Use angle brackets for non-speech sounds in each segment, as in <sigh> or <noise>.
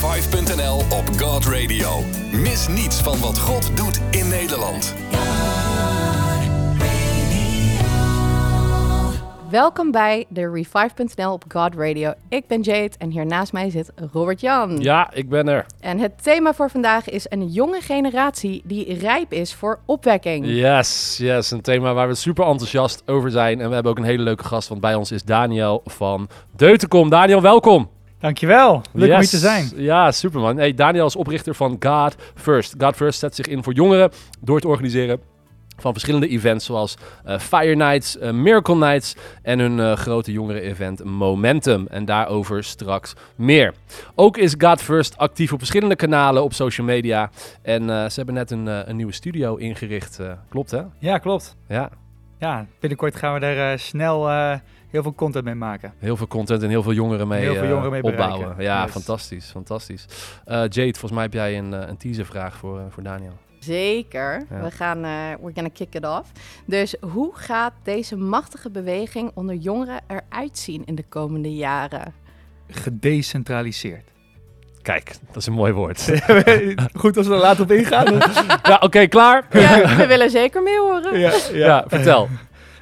Revive.nl op God Radio. Mis niets van wat God doet in Nederland. Welkom bij de Revive.nl op God Radio. Ik ben Jade en hier naast mij zit Robert Jan. Ja, ik ben er. En het thema voor vandaag is een jonge generatie die rijp is voor opwekking. Yes, yes. Een thema waar we super enthousiast over zijn. En we hebben ook een hele leuke gast, want bij ons is Daniel van Deutenkom. Daniel, welkom. Dankjewel. Leuk om hier te zijn. Ja, super man. Hey, Daniel is oprichter van God First. God First zet zich in voor jongeren door het organiseren van verschillende events zoals eh, Fire Nights, eh, Miracle Nights en hun eh, grote jongeren-event Momentum. En daarover straks meer. Ook is God First actief op verschillende kanalen op social media. En ze hebben net een, een nieuwe studio ingericht. klopt hè? Ja, klopt. Ja, Ja, binnenkort gaan we daar snel heel veel content mee maken. heel veel content en heel veel jongeren mee, Heel veel eh, jongeren mee opbouwen. bereiken. Ja, Yes. fantastisch, fantastisch. Eh, Jade, volgens mij heb jij een, eh, een teaservraag voor, voor Daniel. Zeker. Ja. We gaan, eh we're gonna kick it off. Dus hoe gaat deze machtige beweging onder jongeren eruit zien in de komende jaren? Gedecentraliseerd. Kijk, dat is een mooi woord. <laughs> Goed als we er later op ingaan. <laughs> ja, oké, klaar? Ja, we willen zeker meer horen. ja, Ja, vertel.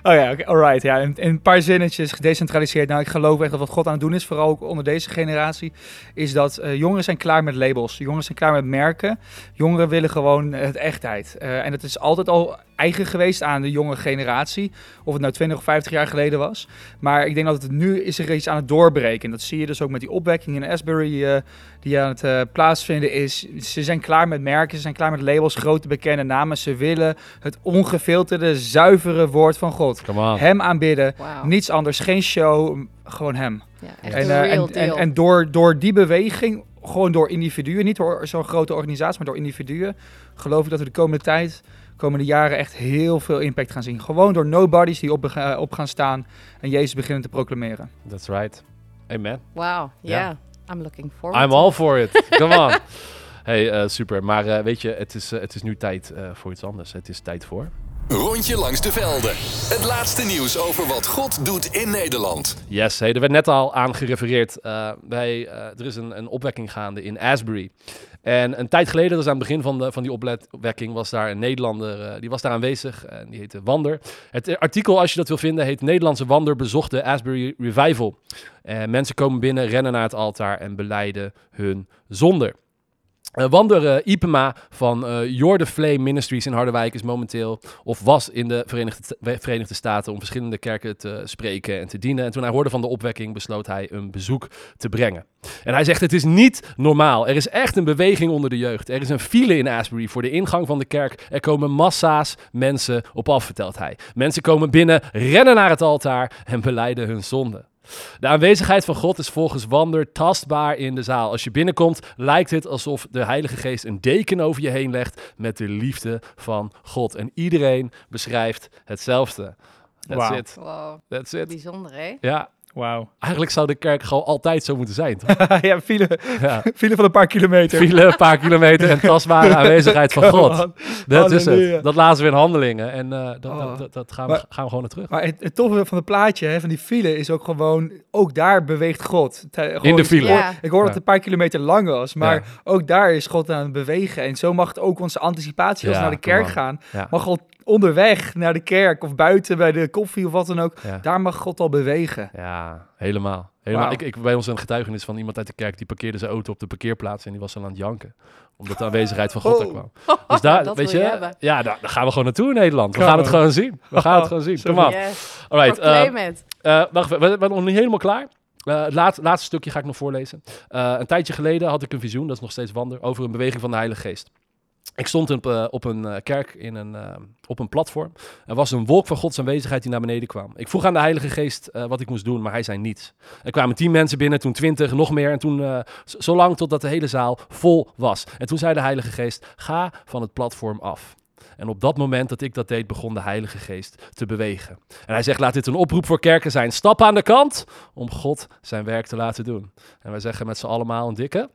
Oh ja, oké, alright. Ja, in, in een paar zinnetjes gedecentraliseerd. Nou, ik geloof echt dat wat God aan het doen is, vooral ook onder deze generatie, is dat eh, jongeren zijn klaar met labels. Jongeren zijn klaar met merken. Jongeren willen gewoon het echtheid. Eh, en dat is altijd al eigen geweest aan de jonge generatie. Of het nou 20 of 50 jaar geleden was. Maar ik denk dat het nu is er iets aan het doorbreken. En dat zie je dus ook met die opwekking in Asbury eh, die aan het eh, plaatsvinden is. Ze zijn klaar met merken, ze zijn klaar met labels, grote bekende namen. Ze willen het ongefilterde, zuivere woord van God. Come on. Hem aanbidden. Niets anders, geen show, gewoon hem. Ja, echt En, eh, en, en, door, door die beweging, gewoon door individuen, niet door zo'n grote organisatie, maar door individuen, geloof ik dat we de komende tijd, komende jaren echt heel veel impact gaan zien. Gewoon door nobodies die op, bega- op gaan staan en Jezus beginnen te proclameren. That's right. Amen. Wauw, Ja. ja. I'm looking forward I'm to all for it. Come on. <laughs> Hey, eh, super. Maar eh, weet je, het is, eh, het is nu tijd eh, voor iets anders. Het is tijd voor... Rondje langs de velden. Het laatste nieuws over wat God doet in Nederland. Yes, hey, er werd net al aan gerefereerd. eh, bij, eh, er is een, een opwekking gaande in Asbury. En een tijd geleden, dus aan het begin van, de, van die opwekking, was daar een Nederlander, eh, die was daar aanwezig. En die heette Wander. Het artikel, als je dat wil vinden, heet Nederlandse Wander bezocht de Asbury Revival. En mensen komen binnen, rennen naar het altaar en beleiden hun zonde. Eh, Wander eh, Ipema van eh Your Flame Ministries in Harderwijk is momenteel of was in de Verenigde, Verenigde Staten om verschillende kerken te spreken en te dienen. En toen hij hoorde van de opwekking besloot hij een bezoek te brengen. En hij zegt het is niet normaal. Er is echt een beweging onder de jeugd. Er is een file in Asbury voor de ingang van de kerk. Er komen massa's mensen op af, vertelt hij. Mensen komen binnen, rennen naar het altaar en beleiden hun zonde. De aanwezigheid van God is volgens Wander tastbaar in de zaal. Als je binnenkomt, lijkt het alsof de Heilige Geest een deken over je heen legt met de liefde van God. En iedereen beschrijft hetzelfde. That's Wauw. it. Wow, That's it. bijzonder hè? Ja, Wauw. <laughs> eigenlijk zou de kerk gewoon altijd zo moeten zijn. Toch? <laughs> ja, file, Ja. file van een paar kilometer. File, een paar kilometer en tastbare <laughs> aanwezigheid van God. on. Dat is het. Dat laten we in handelingen. En eh, dat, Oh. dat, dat, dat gaan, we, Maar- gaan we gewoon naar terug. Maar het, het toffe van het plaatje, hè, van die file, is ook gewoon, ook daar beweegt God. Gewoon- In de file. Ik hoor, Ja. ik hoor dat het een paar kilometer lang was, maar Ja. ook daar is God aan het bewegen. En zo mag het ook onze anticipatie als Ja, we naar de kerk gaan, Ja. mag God onderweg naar de kerk of buiten bij de koffie of wat dan ook, Ja. daar mag God al bewegen. Ja, helemaal. helemaal. Ik, ik, bij ons een getuigenis van iemand uit de kerk die parkeerde zijn auto op de parkeerplaats en die was dan aan het janken. Omdat de aanwezigheid van God er Oh. kwam. Dus daar, <laughs> dat weet wil je, ja, daar, daar gaan we gewoon naartoe in Nederland. We gaan het on. gewoon zien. We gaan het gewoon zien. Kom on. Yes. Alright, eh, Proclaim it. eh, wacht, we, we zijn nog niet helemaal klaar. Eh, het laat- laatste stukje ga ik nog voorlezen. Eh, een tijdje geleden had ik een visioen, dat is nog steeds wander, over een beweging van de Heilige Geest. Ik stond op, eh, op een eh, kerk in een, eh, op een platform. Er was een wolk van Gods aanwezigheid die naar beneden kwam. Ik vroeg aan de Heilige Geest wat ik moest doen, maar hij zei niets. Er kwamen tien mensen binnen, toen twintig, nog meer. En toen eh, z- zo lang totdat de hele zaal vol was. En toen zei de Heilige Geest, ga van het platform af. En op dat moment dat ik dat deed, begon de Heilige Geest te bewegen. En hij zegt, laat dit een oproep voor kerken zijn. Stap aan de kant om God zijn werk te laten doen. En wij zeggen met z'n allemaal een dikke...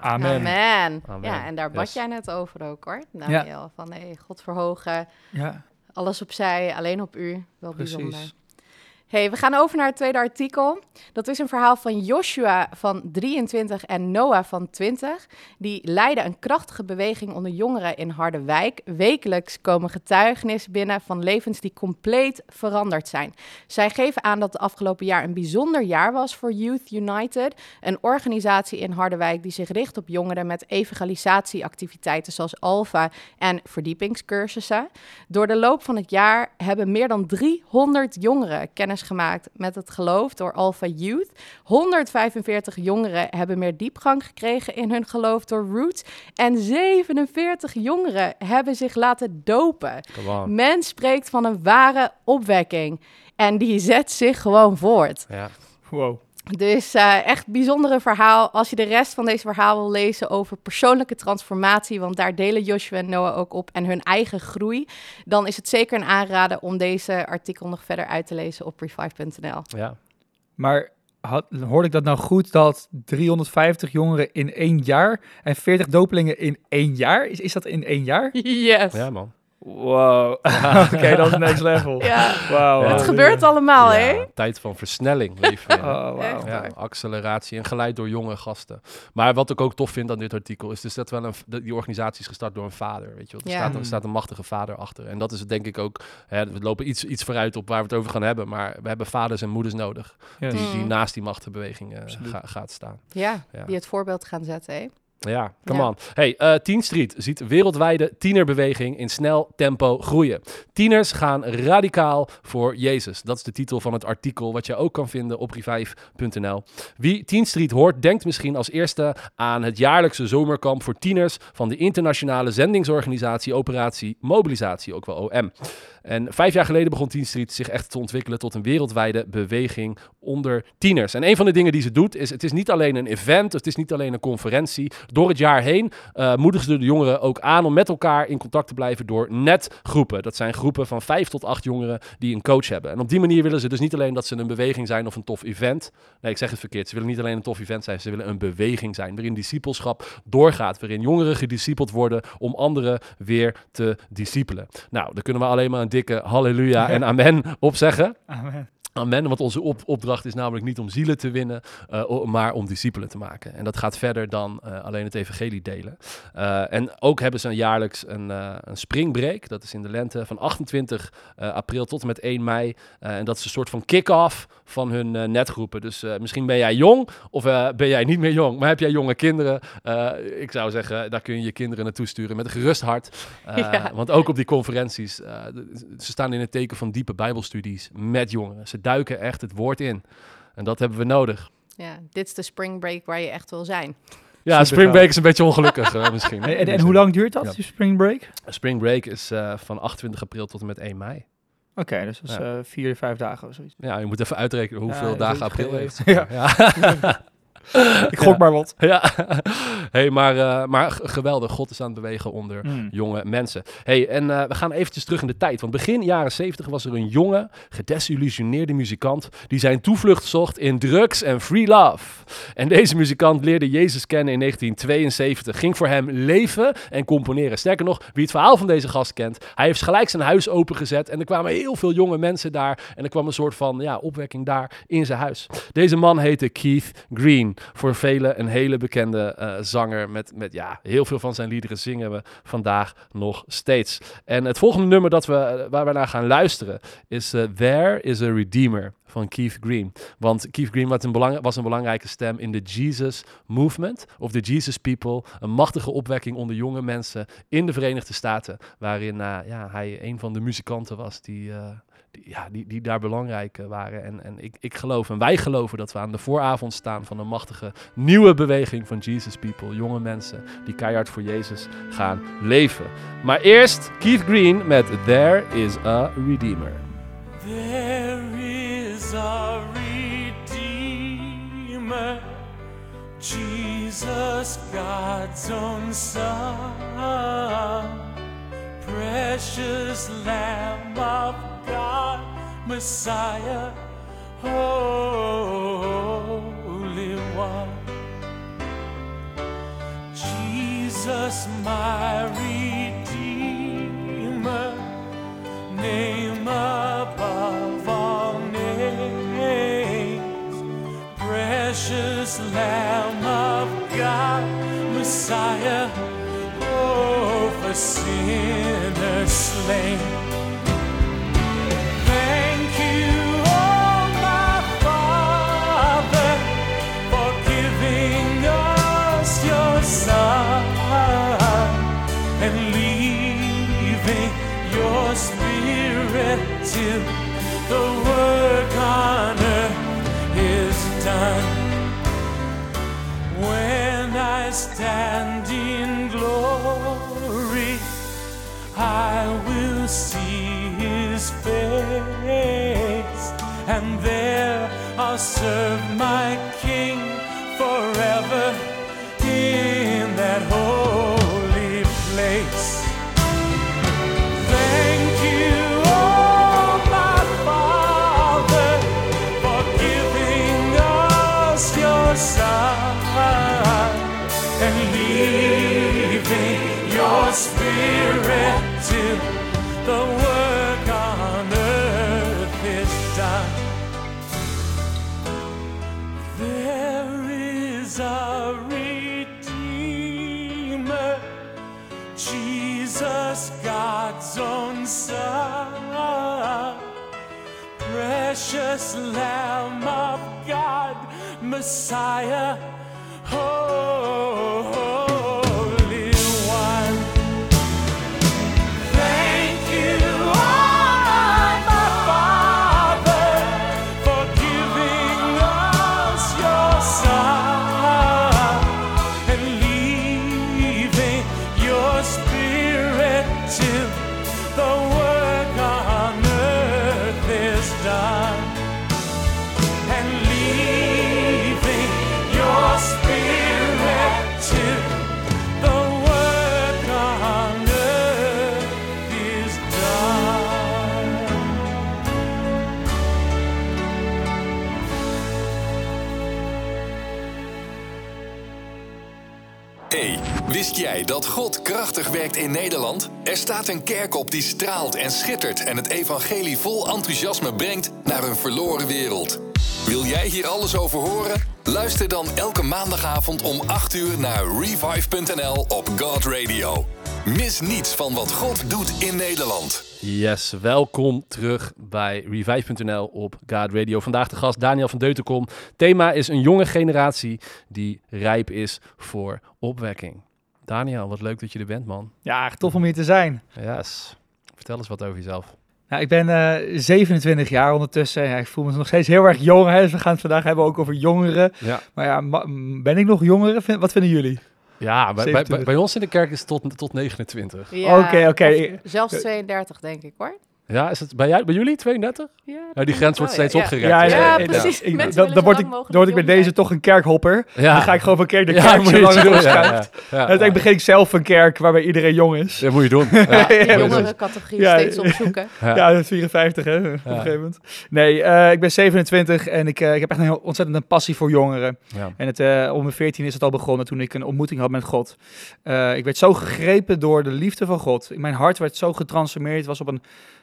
Amen. Amen. Amen. Ja, en daar bad Yes. jij net over ook hoor, Daniel. Van hey, God verhogen, Ja, alles opzij, alleen op u. Wel precies. bijzonder. Hey, we gaan over naar het tweede artikel. Dat is een verhaal van Joshua van 23 en Noah van 20. Die leiden een krachtige beweging onder jongeren in Harderwijk. Wekelijks komen getuigenissen binnen van levens die compleet veranderd zijn. Zij geven aan dat het afgelopen jaar een bijzonder jaar was voor Youth United. Een organisatie in Harderwijk die zich richt op jongeren met evangelisatieactiviteiten zoals Alpha en verdiepingscursussen. Door de loop van het jaar hebben meer dan 300 jongeren kennis gemaakt met het geloof door Alpha Youth. 145 jongeren hebben meer diepgang gekregen in hun geloof door Roots. En 47 jongeren hebben zich laten dopen. Men spreekt van een ware opwekking. En die zet zich gewoon voort. Ja. Wow. Dus eh, echt bijzondere verhaal. Als je de rest van deze verhaal wil lezen over persoonlijke transformatie, want daar delen Joshua en Noah ook op en hun eigen groei, dan is het zeker een aanrader om deze artikel nog verder uit te lezen op revive.nl. ja. Maar had, hoorde ik dat nou goed dat 350 jongeren in één jaar en 40 dopelingen in één jaar? Is, is dat in één jaar? <laughs> Yes. Ja, man. Wow. <laughs> Oké, dat is next level. Ja. Wow. Het gebeurt allemaal, Ja, hè? Tijd van versnelling <laughs> leven. Oh, wow. Ja, acceleratie en geleid door jonge gasten. Maar wat ik ook tof vind aan dit artikel is dus dat wel een, die organisatie is gestart door een vader. Weet je wel. Er, Ja. staat, er staat een machtige vader achter. En dat is het denk ik ook. Hè, we lopen iets, iets vooruit op waar we het over gaan hebben. Maar we hebben vaders en moeders nodig Yes. die, die Mm. naast die machtige beweging eh, ga- gaat staan. Ja, Ja. die het voorbeeld gaan zetten, hè? Ja, come Ja. on. Hey, eh Teen Street ziet wereldwijde tienerbeweging in snel tempo groeien. Tieners gaan radicaal voor Jezus. Dat is de titel van het artikel, wat je ook kan vinden op revive.nl. Wie Teen Street hoort, denkt misschien als eerste aan het jaarlijkse zomerkamp voor tieners van de internationale zendingsorganisatie Operatie Mobilisatie, ook wel OM. En vijf jaar geleden begon Teen Street zich echt te ontwikkelen tot een wereldwijde beweging onder tieners. En een van de dingen die ze doet, is het is niet alleen een event, het is niet alleen een conferentie. Door het jaar heen eh moedigen ze de jongeren ook aan om met elkaar in contact te blijven door netgroepen. Dat zijn groepen van vijf tot acht jongeren die een coach hebben. En op die manier willen ze dus niet alleen dat ze een beweging zijn of een tof event. Nee, ik zeg het verkeerd. Ze willen niet alleen een tof event zijn, ze willen een beweging zijn waarin discipelschap doorgaat. Waarin jongeren gediscipeld worden om anderen weer te discipelen. Nou, daar kunnen we alleen maar een dikke halleluja en amen op zeggen. Amen. Want onze op- opdracht is namelijk niet om zielen te winnen, o- maar om discipelen te maken. En dat gaat verder dan eh, alleen het evangelie delen. Eh, en ook hebben ze een jaarlijks een, een springbreak, dat is in de lente van 28 eh, april tot en met 1 mei. En dat is een soort van kick-off van hun netgroepen. Dus misschien ben jij jong of ben jij niet meer jong, maar heb jij jonge kinderen? Ik zou zeggen, daar kun je je kinderen naartoe sturen met een gerust hart. <laughs> Ja. Want ook op die conferenties, ze staan in het teken van diepe bijbelstudies met jongeren. Ze duiken echt het woord in. En dat hebben we nodig. Ja, dit is de spring break waar je echt wil zijn. Ja, Super Spring gaaf. Break is een beetje ongelukkig eh, misschien. En, en, en hoe lang duurt dat, Ja. die spring break? Spring Break is eh, van 28 april tot en met 1 mei. Oké, dus dat is Ja. eh, vier, vijf dagen of zoiets. Ja, je moet even uitrekenen hoeveel Ja, dagen april heeft. <laughs> Ja. <laughs> <laughs> Ik gok maar wat. ja. <laughs> hey, maar, eh, maar geweldig. God is aan het bewegen onder Hmm. jonge mensen. Hey, en eh, we gaan eventjes terug in de tijd. Want begin jaren 70 was er een jonge, gedesillusioneerde muzikant die zijn toevlucht zocht in drugs en free love. En deze muzikant leerde Jezus kennen in 1972. Ging voor hem leven en componeren. Sterker nog, wie het verhaal van deze gast kent, hij heeft gelijk zijn huis opengezet en er kwamen heel veel jonge mensen daar en er kwam een soort van ja, opwekking daar in zijn huis. Deze man heette Keith Green. Voor velen een hele bekende eh, zanger met, met ja, heel veel van zijn liederen zingen we vandaag nog steeds. En het volgende nummer dat we, eh, waar we naar gaan luisteren is eh, There is a Redeemer van Keith Green. Want Keith Green was een, belang, was een belangrijke stem in de Jesus Movement of de Jesus People. Een machtige opwekking onder jonge mensen in de Verenigde Staten. Waarin ja, hij een van de muzikanten was die, ja, die, die daar belangrijk eh, waren. En, en ik, ik geloof en wij geloven dat we aan de vooravond staan van een machtige nieuwe beweging van Jesus People. Jonge mensen die keihard voor Jezus gaan leven. Maar eerst Keith Green met There is a Redeemer. There is a Redeemer, Jesus, God's own Son, precious Lamb of God, Messiah, Holy One. Jesus, my Redeemer, name above all names, precious Lamb of God, Messiah leaving your Spirit till the work on earth is done. When I stand I will see his face, and there I'll serve my precious Lamb of God, Messiah, Holy wist jij dat God krachtig werkt in Nederland? Er staat een kerk op die straalt en schittert en het evangelie vol enthousiasme brengt naar een verloren wereld. Wil jij hier alles over horen? Luister dan elke maandagavond om 8 uur naar revive.nl op God Radio. Mis niets van wat God doet in Nederland. Yes, welkom terug bij Revive.nl op God Radio. Vandaag de gast Daniel van Deutenkom. Thema is een jonge generatie die rijp is voor opwekking. Daniel, wat leuk dat je er bent, man. Ja, echt tof om hier te zijn. Yes. Vertel eens wat over jezelf. Nou, ik ben eh, 27 jaar ondertussen. Ja, ik voel me nog steeds heel erg jong. Hè. Dus we gaan het vandaag hebben ook over jongeren. Ja, Maar ja, ma- ben ik nog jongeren? Vind- Wat vinden jullie? ja bij, bij, bij, 27. bij ons in de kerk is het tot, tot 29. Ja, Oké, oké. Zelfs 32, denk ik hoor. Ja, is het bij, jou, bij jullie 32? Ja, Ja, die grens wordt wel, steeds ja. opgerekt. Ja, ja. ja, precies. Ik- dan, word ik, dan word ik bij jong deze zijn. toch een kerkhopper. Ja. Dan ga ik gewoon van kerk naar kerk moet zo je lang doorschuift. En uiteindelijk begin ik zelf een kerk waarbij iedereen jong is. Dat moet je doen. <laughs> Ja. Ja, jongere categorie Ja, steeds opzoeken. Ja. Ja, dat is 54 hè, op een gegeven moment. Nee, eh, ik ben 27 en ik, eh, ik heb echt een heel ontzettend een passie voor jongeren. Ja. En het, eh, om mijn 14 is het al begonnen toen ik een ontmoeting had met God. Eh, ik werd zo gegrepen door de liefde van God. Mijn hart werd zo getransformeerd. Het was op een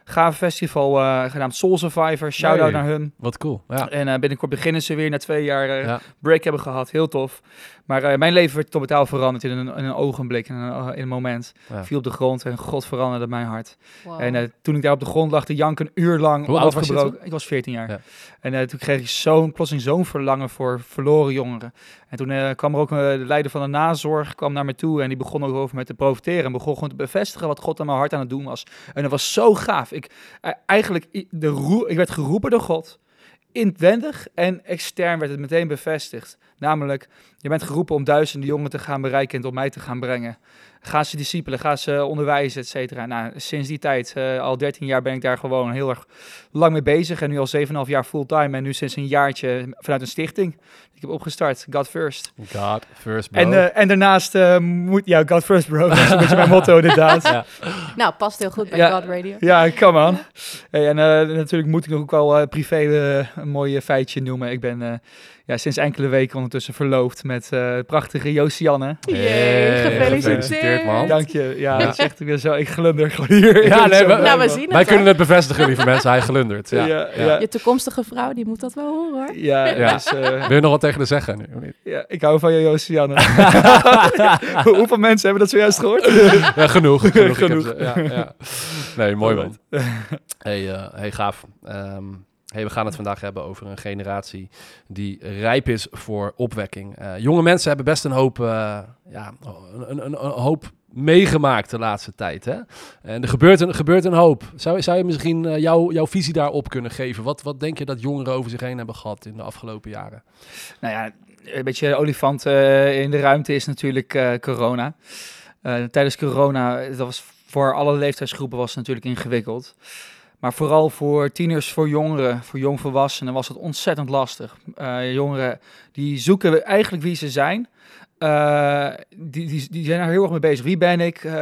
gaaf festival eh, genaamd Soul Survivor. Shout-out Nee. naar hun. Wat cool. Ja. En eh, binnenkort beginnen ze weer na twee jaar eh, Ja. break hebben gehad. Heel tof. Maar eh, mijn leven werd totaal veranderd in een, in een ogenblik, in een, in een moment. Ja. Viel op de grond en God veranderde mijn hart. Wow. En eh, toen ik daar op de grond lag te janken, een uur lang Hoe oud was je onafgebroken. Ik was 14 jaar. Ja. En eh, toen kreeg ik zo'n, plotseling zo'n verlangen voor verloren jongeren. En toen eh, kwam er ook de leider van de nazorg kwam naar me toe en die begon ook over me te profiteren. En begon gewoon te bevestigen wat God aan mijn hart aan het doen was. En dat was zo gaaf. Ik, eh, eigenlijk, de ik werd geroepen door God. Inwendig en extern werd het meteen bevestigd. Namelijk, je bent geroepen om duizenden jongen te gaan bereiken en tot mij te gaan brengen. Ga ze discipelen, ga ze onderwijzen, et cetera. Nou, sinds die tijd, eh, al 13 jaar ben ik daar gewoon heel erg lang mee bezig. En nu al 7,5 jaar fulltime. En nu sinds een jaartje vanuit een stichting. Ik heb opgestart, God First. God first, bro. En, eh, en daarnaast eh, moet... Ja, God First, bro. Dat is een beetje mijn motto, <laughs> inderdaad. Ja. Nou, past heel goed bij Ja. God Radio. Ja, come on. Hey, en eh, natuurlijk moet ik nog ook wel eh, privé een mooi feitje noemen. Ik ben eh, ja, sinds enkele weken ondertussen verloofd met eh prachtige Josianne. Hey, gefeliciteerd. gefeliciteerd, man. Dank je. Ja, is echt weer zo. Ik glunder gewoon hier. Ja, <laughs> nee, we- Nou, we zien het. Wij kunnen het bevestigen, lieve mensen. Hij glundert. Ja. Ja, Ja. ja. Je toekomstige vrouw, die moet dat wel horen hoor. Ja, Ja. Dus, eh, Wil je nog wat tegen de zeggen? nu, ja, ik hou van je, Josianne. <laughs> Hoeveel mensen hebben dat zojuist gehoord? Ja, genoeg. genoeg. ze- ja, ja. Nee, mooi man. <laughs> Hey, eh, hey gaaf. Ehm, hey, we gaan het vandaag hebben over een generatie die rijp is voor opwekking. Eh, jonge mensen hebben best een hoop, eh, ja, een, een, een, een hoop meegemaakt de laatste tijd. Hè? En er gebeurt een, gebeurt een hoop. Zou, zou je misschien eh, jouw jouw visie daarop kunnen geven? Wat, wat denk je dat jongeren over zich heen hebben gehad in de afgelopen jaren? Nou ja, een beetje olifant eh, in de ruimte is natuurlijk eh, corona. Tijdens corona, dat was voor alle leeftijdsgroepen was het natuurlijk ingewikkeld. Maar vooral voor tieners, voor jongeren, voor jongvolwassenen was het ontzettend lastig. Eh, jongeren die zoeken eigenlijk wie ze zijn. Eh, die, die, die zijn er heel erg mee bezig. Wie ben ik? Eh,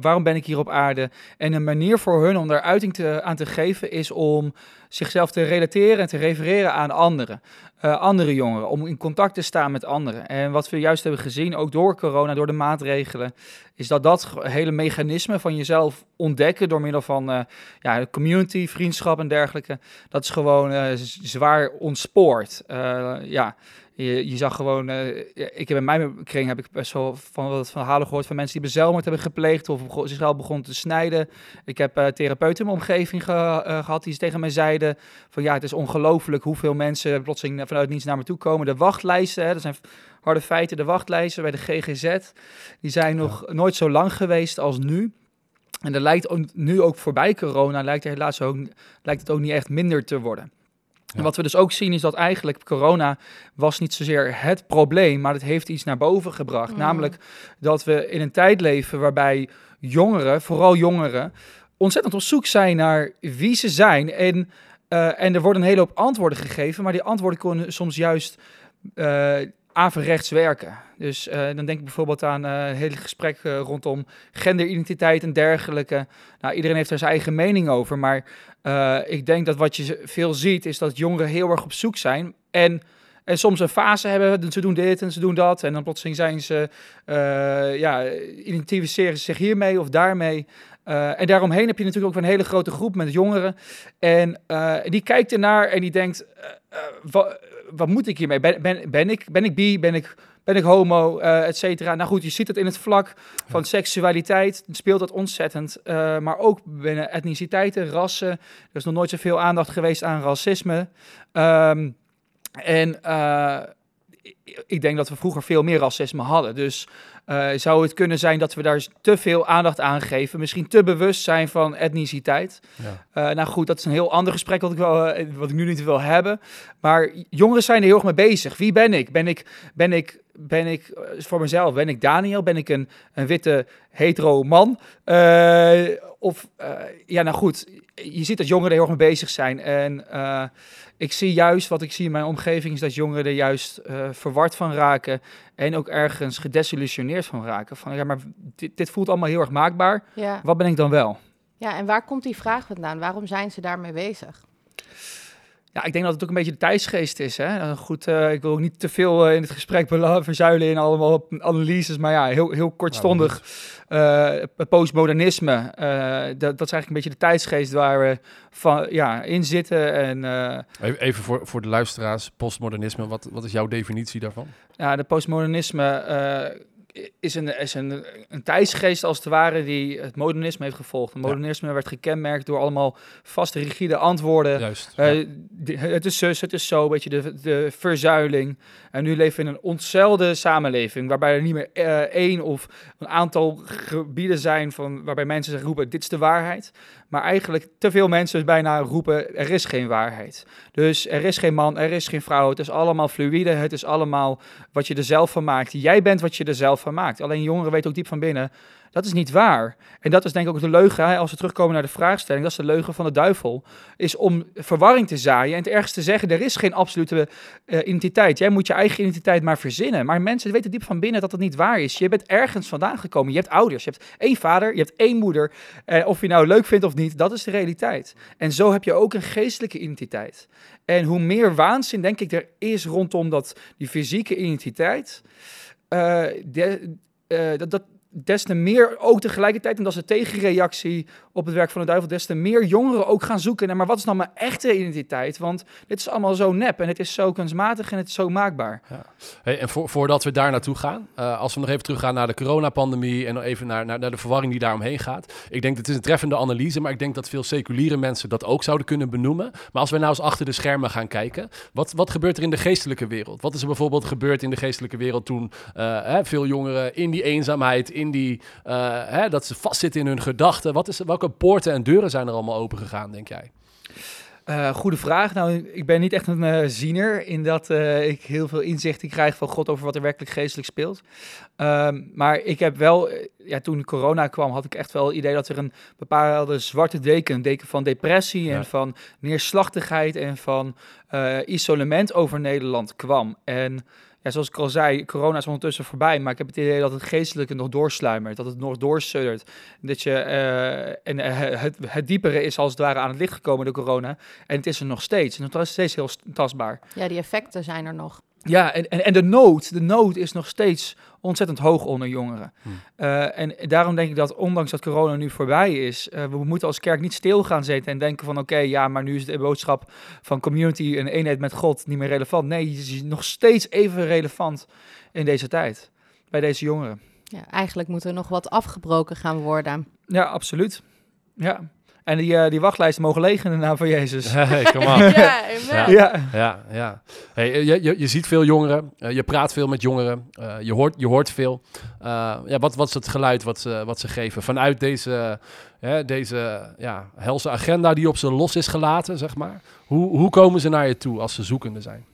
waarom ben ik hier op aarde? En een manier voor hun om daar uiting te, aan te geven is om zichzelf te relateren en te refereren aan anderen. Eh, andere jongeren, om in contact te staan met anderen. En wat we juist hebben gezien, ook door corona, door de maatregelen, is dat dat hele mechanisme van jezelf ontdekken door middel van eh, ja, community, vriendschap en dergelijke, dat is gewoon eh, zwaar ontspoord. Ja, je, je zag gewoon, eh, ik heb in mijn kring heb ik best wel van wat verhalen gehoord van mensen die zelfmoord hebben gepleegd of zichzelf begonnen te snijden. Ik heb eh therapeuten in mijn omgeving ge- eh, gehad die tegen mij zeiden van ja, het is ongelooflijk hoeveel mensen plotseling vanuit niets naar me toe komen. De wachtlijsten, hè, dat zijn harde feiten, de wachtlijsten bij de GGZ, die zijn nog nooit zo lang geweest als nu. En er lijkt nu ook voorbij corona, lijkt, er helaas ook, lijkt het ook niet echt minder te worden. En wat we dus ook zien is dat eigenlijk corona was niet zozeer het probleem, maar het heeft iets naar boven gebracht. Mm. Namelijk dat we in een tijd leven waarbij jongeren, vooral jongeren, ontzettend op zoek zijn naar wie ze zijn. En, eh, en er worden een hele hoop antwoorden gegeven, maar die antwoorden kunnen soms juist eh averechts werken. Dus eh, dan denk ik bijvoorbeeld aan eh een hele gesprek eh, rondom genderidentiteit en dergelijke. Nou, iedereen heeft er zijn eigen mening over, maar eh, ik denk dat wat je veel ziet is dat jongeren heel erg op zoek zijn en en soms een fase hebben, ze doen dit en ze doen dat. En dan plotseling zijn ze, eh, ja, identificeren ze zich hiermee of daarmee. Eh, en daaromheen heb je natuurlijk ook een hele grote groep met jongeren. En eh, die kijkt ernaar en die denkt, eh, eh, wa- wat moet ik hiermee? Ben, ben, ben, ik, ben ik bi? Ben ik, ben ik homo? eh et cetera. Nou goed, je ziet het in het vlak van seksualiteit. Speelt dat ontzettend. Maar ook binnen etniciteiten, rassen. Er is nog nooit zoveel aandacht geweest aan racisme. Ehm, en eh, ik- denk dat we vroeger veel meer racisme hadden. Dus eh, zou het kunnen zijn dat we daar te veel aandacht aan geven? Misschien te bewust zijn van etniciteit? Ja. Eh, nou goed, dat is een heel ander gesprek wat ik, wel, wat ik nu niet wil hebben. Maar jongeren zijn er heel erg mee bezig. Wie ben ik? Ben ik, ben ik, ben ik voor mezelf, ben ik Daniel? Ben ik een, een witte hetero man? Of, ja nou goed, je ziet dat jongeren er heel erg mee bezig zijn. En eh, ik zie juist, wat ik zie in mijn omgeving, is dat jongeren er juist eh, verward van raken. En ook ergens gedesillusioneerd van raken. Van ja, maar dit, dit voelt allemaal heel erg maakbaar. Ja. Wat ben ik dan wel? ja, en waar komt die vraag vandaan? Waarom zijn ze daarmee bezig? Ja, ik denk dat het ook een beetje de tijdsgeest is. Hè? Nou, Goed, eh, ik wil ook niet te veel eh, in het gesprek verzuilen in allemaal analyses. Maar ja, heel, heel kortstondig. het postmodernisme, dat, dat is eigenlijk een beetje de tijdsgeest waar we van, ja, in zitten. En eh, Even, even voor, voor de luisteraars, postmodernisme, wat, wat is jouw definitie daarvan? ja, de postmodernisme is, een, is een, een tijdsgeest als het ware die het modernisme heeft gevolgd. Het Ja. modernisme werd gekenmerkt door allemaal vaste, rigide antwoorden. Juist. Eh, ja. het is zus, het is zo, een beetje de, de verzuiling. En nu leven we in een ontzeilde samenleving, waarbij er niet meer eh, één of een aantal gebieden zijn van, waarbij mensen roepen, dit is de waarheid. Maar eigenlijk te veel mensen bijna roepen, er is geen waarheid. Dus er is geen man, er is geen vrouw, het is allemaal fluïde, het is allemaal wat je er zelf van maakt. Jij bent wat je er zelf van maakt. Alleen jongeren weten ook diep van binnen, dat is niet waar. En dat is denk ik ook de leugen, hè, als we terugkomen naar de vraagstelling, dat is de leugen van de duivel, is om verwarring te zaaien en het ergens te zeggen, er is geen absolute eh, identiteit. Jij moet je eigen identiteit maar verzinnen. Maar mensen weten diep van binnen dat dat niet waar is. Je bent ergens vandaan gekomen. Je hebt ouders, je hebt één vader, je hebt één moeder. Eh, of je nou leuk vindt of niet, dat is de realiteit. En zo heb je ook een geestelijke identiteit. En hoe meer waanzin, denk ik, er is rondom dat, die fysieke identiteit, eh, de- dat, dat, des te meer ook tegelijkertijd, en dat is de tegenreactie op het werk van de duivel, des te meer jongeren ook gaan zoeken naar, maar wat is nou mijn echte identiteit? Want dit is allemaal zo nep en het is zo kunstmatig en het is zo maakbaar. Hey, en voor, voordat we daar naartoe gaan, eh, als we nog even teruggaan naar de coronapandemie en even naar, naar, naar de verwarring die daaromheen gaat. Ik denk dat het is een treffende analyse, maar ik denk dat veel seculiere mensen dat ook zouden kunnen benoemen. Maar als we nou eens achter de schermen gaan kijken, wat, wat gebeurt er in de geestelijke wereld? Wat is er bijvoorbeeld gebeurd in de geestelijke wereld toen eh, hè, veel jongeren in die eenzaamheid, in die, eh, hè, dat ze vastzitten in hun gedachten. Wat is, welke poorten en deuren zijn er allemaal open gegaan, denk jij? Eh, goede vraag. Nou, ik ben niet echt een eh, ziener in dat ik heel veel inzichten krijg van God over wat er werkelijk geestelijk speelt. Ehm, maar ik heb wel, ja, toen corona kwam, had ik echt wel het idee dat er een bepaalde zwarte deken, een deken van depressie en van neerslachtigheid en van isolement over Nederland kwam. En ja, zoals ik al zei, corona is ondertussen voorbij, maar ik heb het idee dat het geestelijke nog doorsluimert, dat het nog doorsuddert. Dat je, eh, en eh, het, het diepere is als het ware aan het licht gekomen door corona. En het is er nog steeds. En het is steeds heel st- tastbaar. Ja, die effecten zijn er nog. Ja, en, en, en de nood, de nood is nog steeds ontzettend hoog onder jongeren. Hmm. Eh, en daarom denk ik dat ondanks dat corona nu voorbij is, eh, we moeten als kerk niet stil gaan zitten en denken van oké, ja, maar nu is de boodschap van community en eenheid met God niet meer relevant. Nee, het is nog steeds even relevant in deze tijd, bij deze jongeren. Ja, eigenlijk moet er nog wat afgebroken gaan worden. Ja, absoluut. Ja. En die, eh, die wachtlijsten mogen leeg in de naam van Jezus. <laughs> Hey, come on. Ja, amen. Ja. Ja, ja. Hey, eh, je, je, je ziet veel jongeren, eh, je praat veel met jongeren, eh, je, hoort, je hoort veel. Eh, ja, wat, wat is het geluid wat ze, wat ze geven vanuit deze, hè, deze ja, helse agenda die op ze los is gelaten, zeg maar? Hoe, hoe komen ze naar je toe als ze zoekende zijn?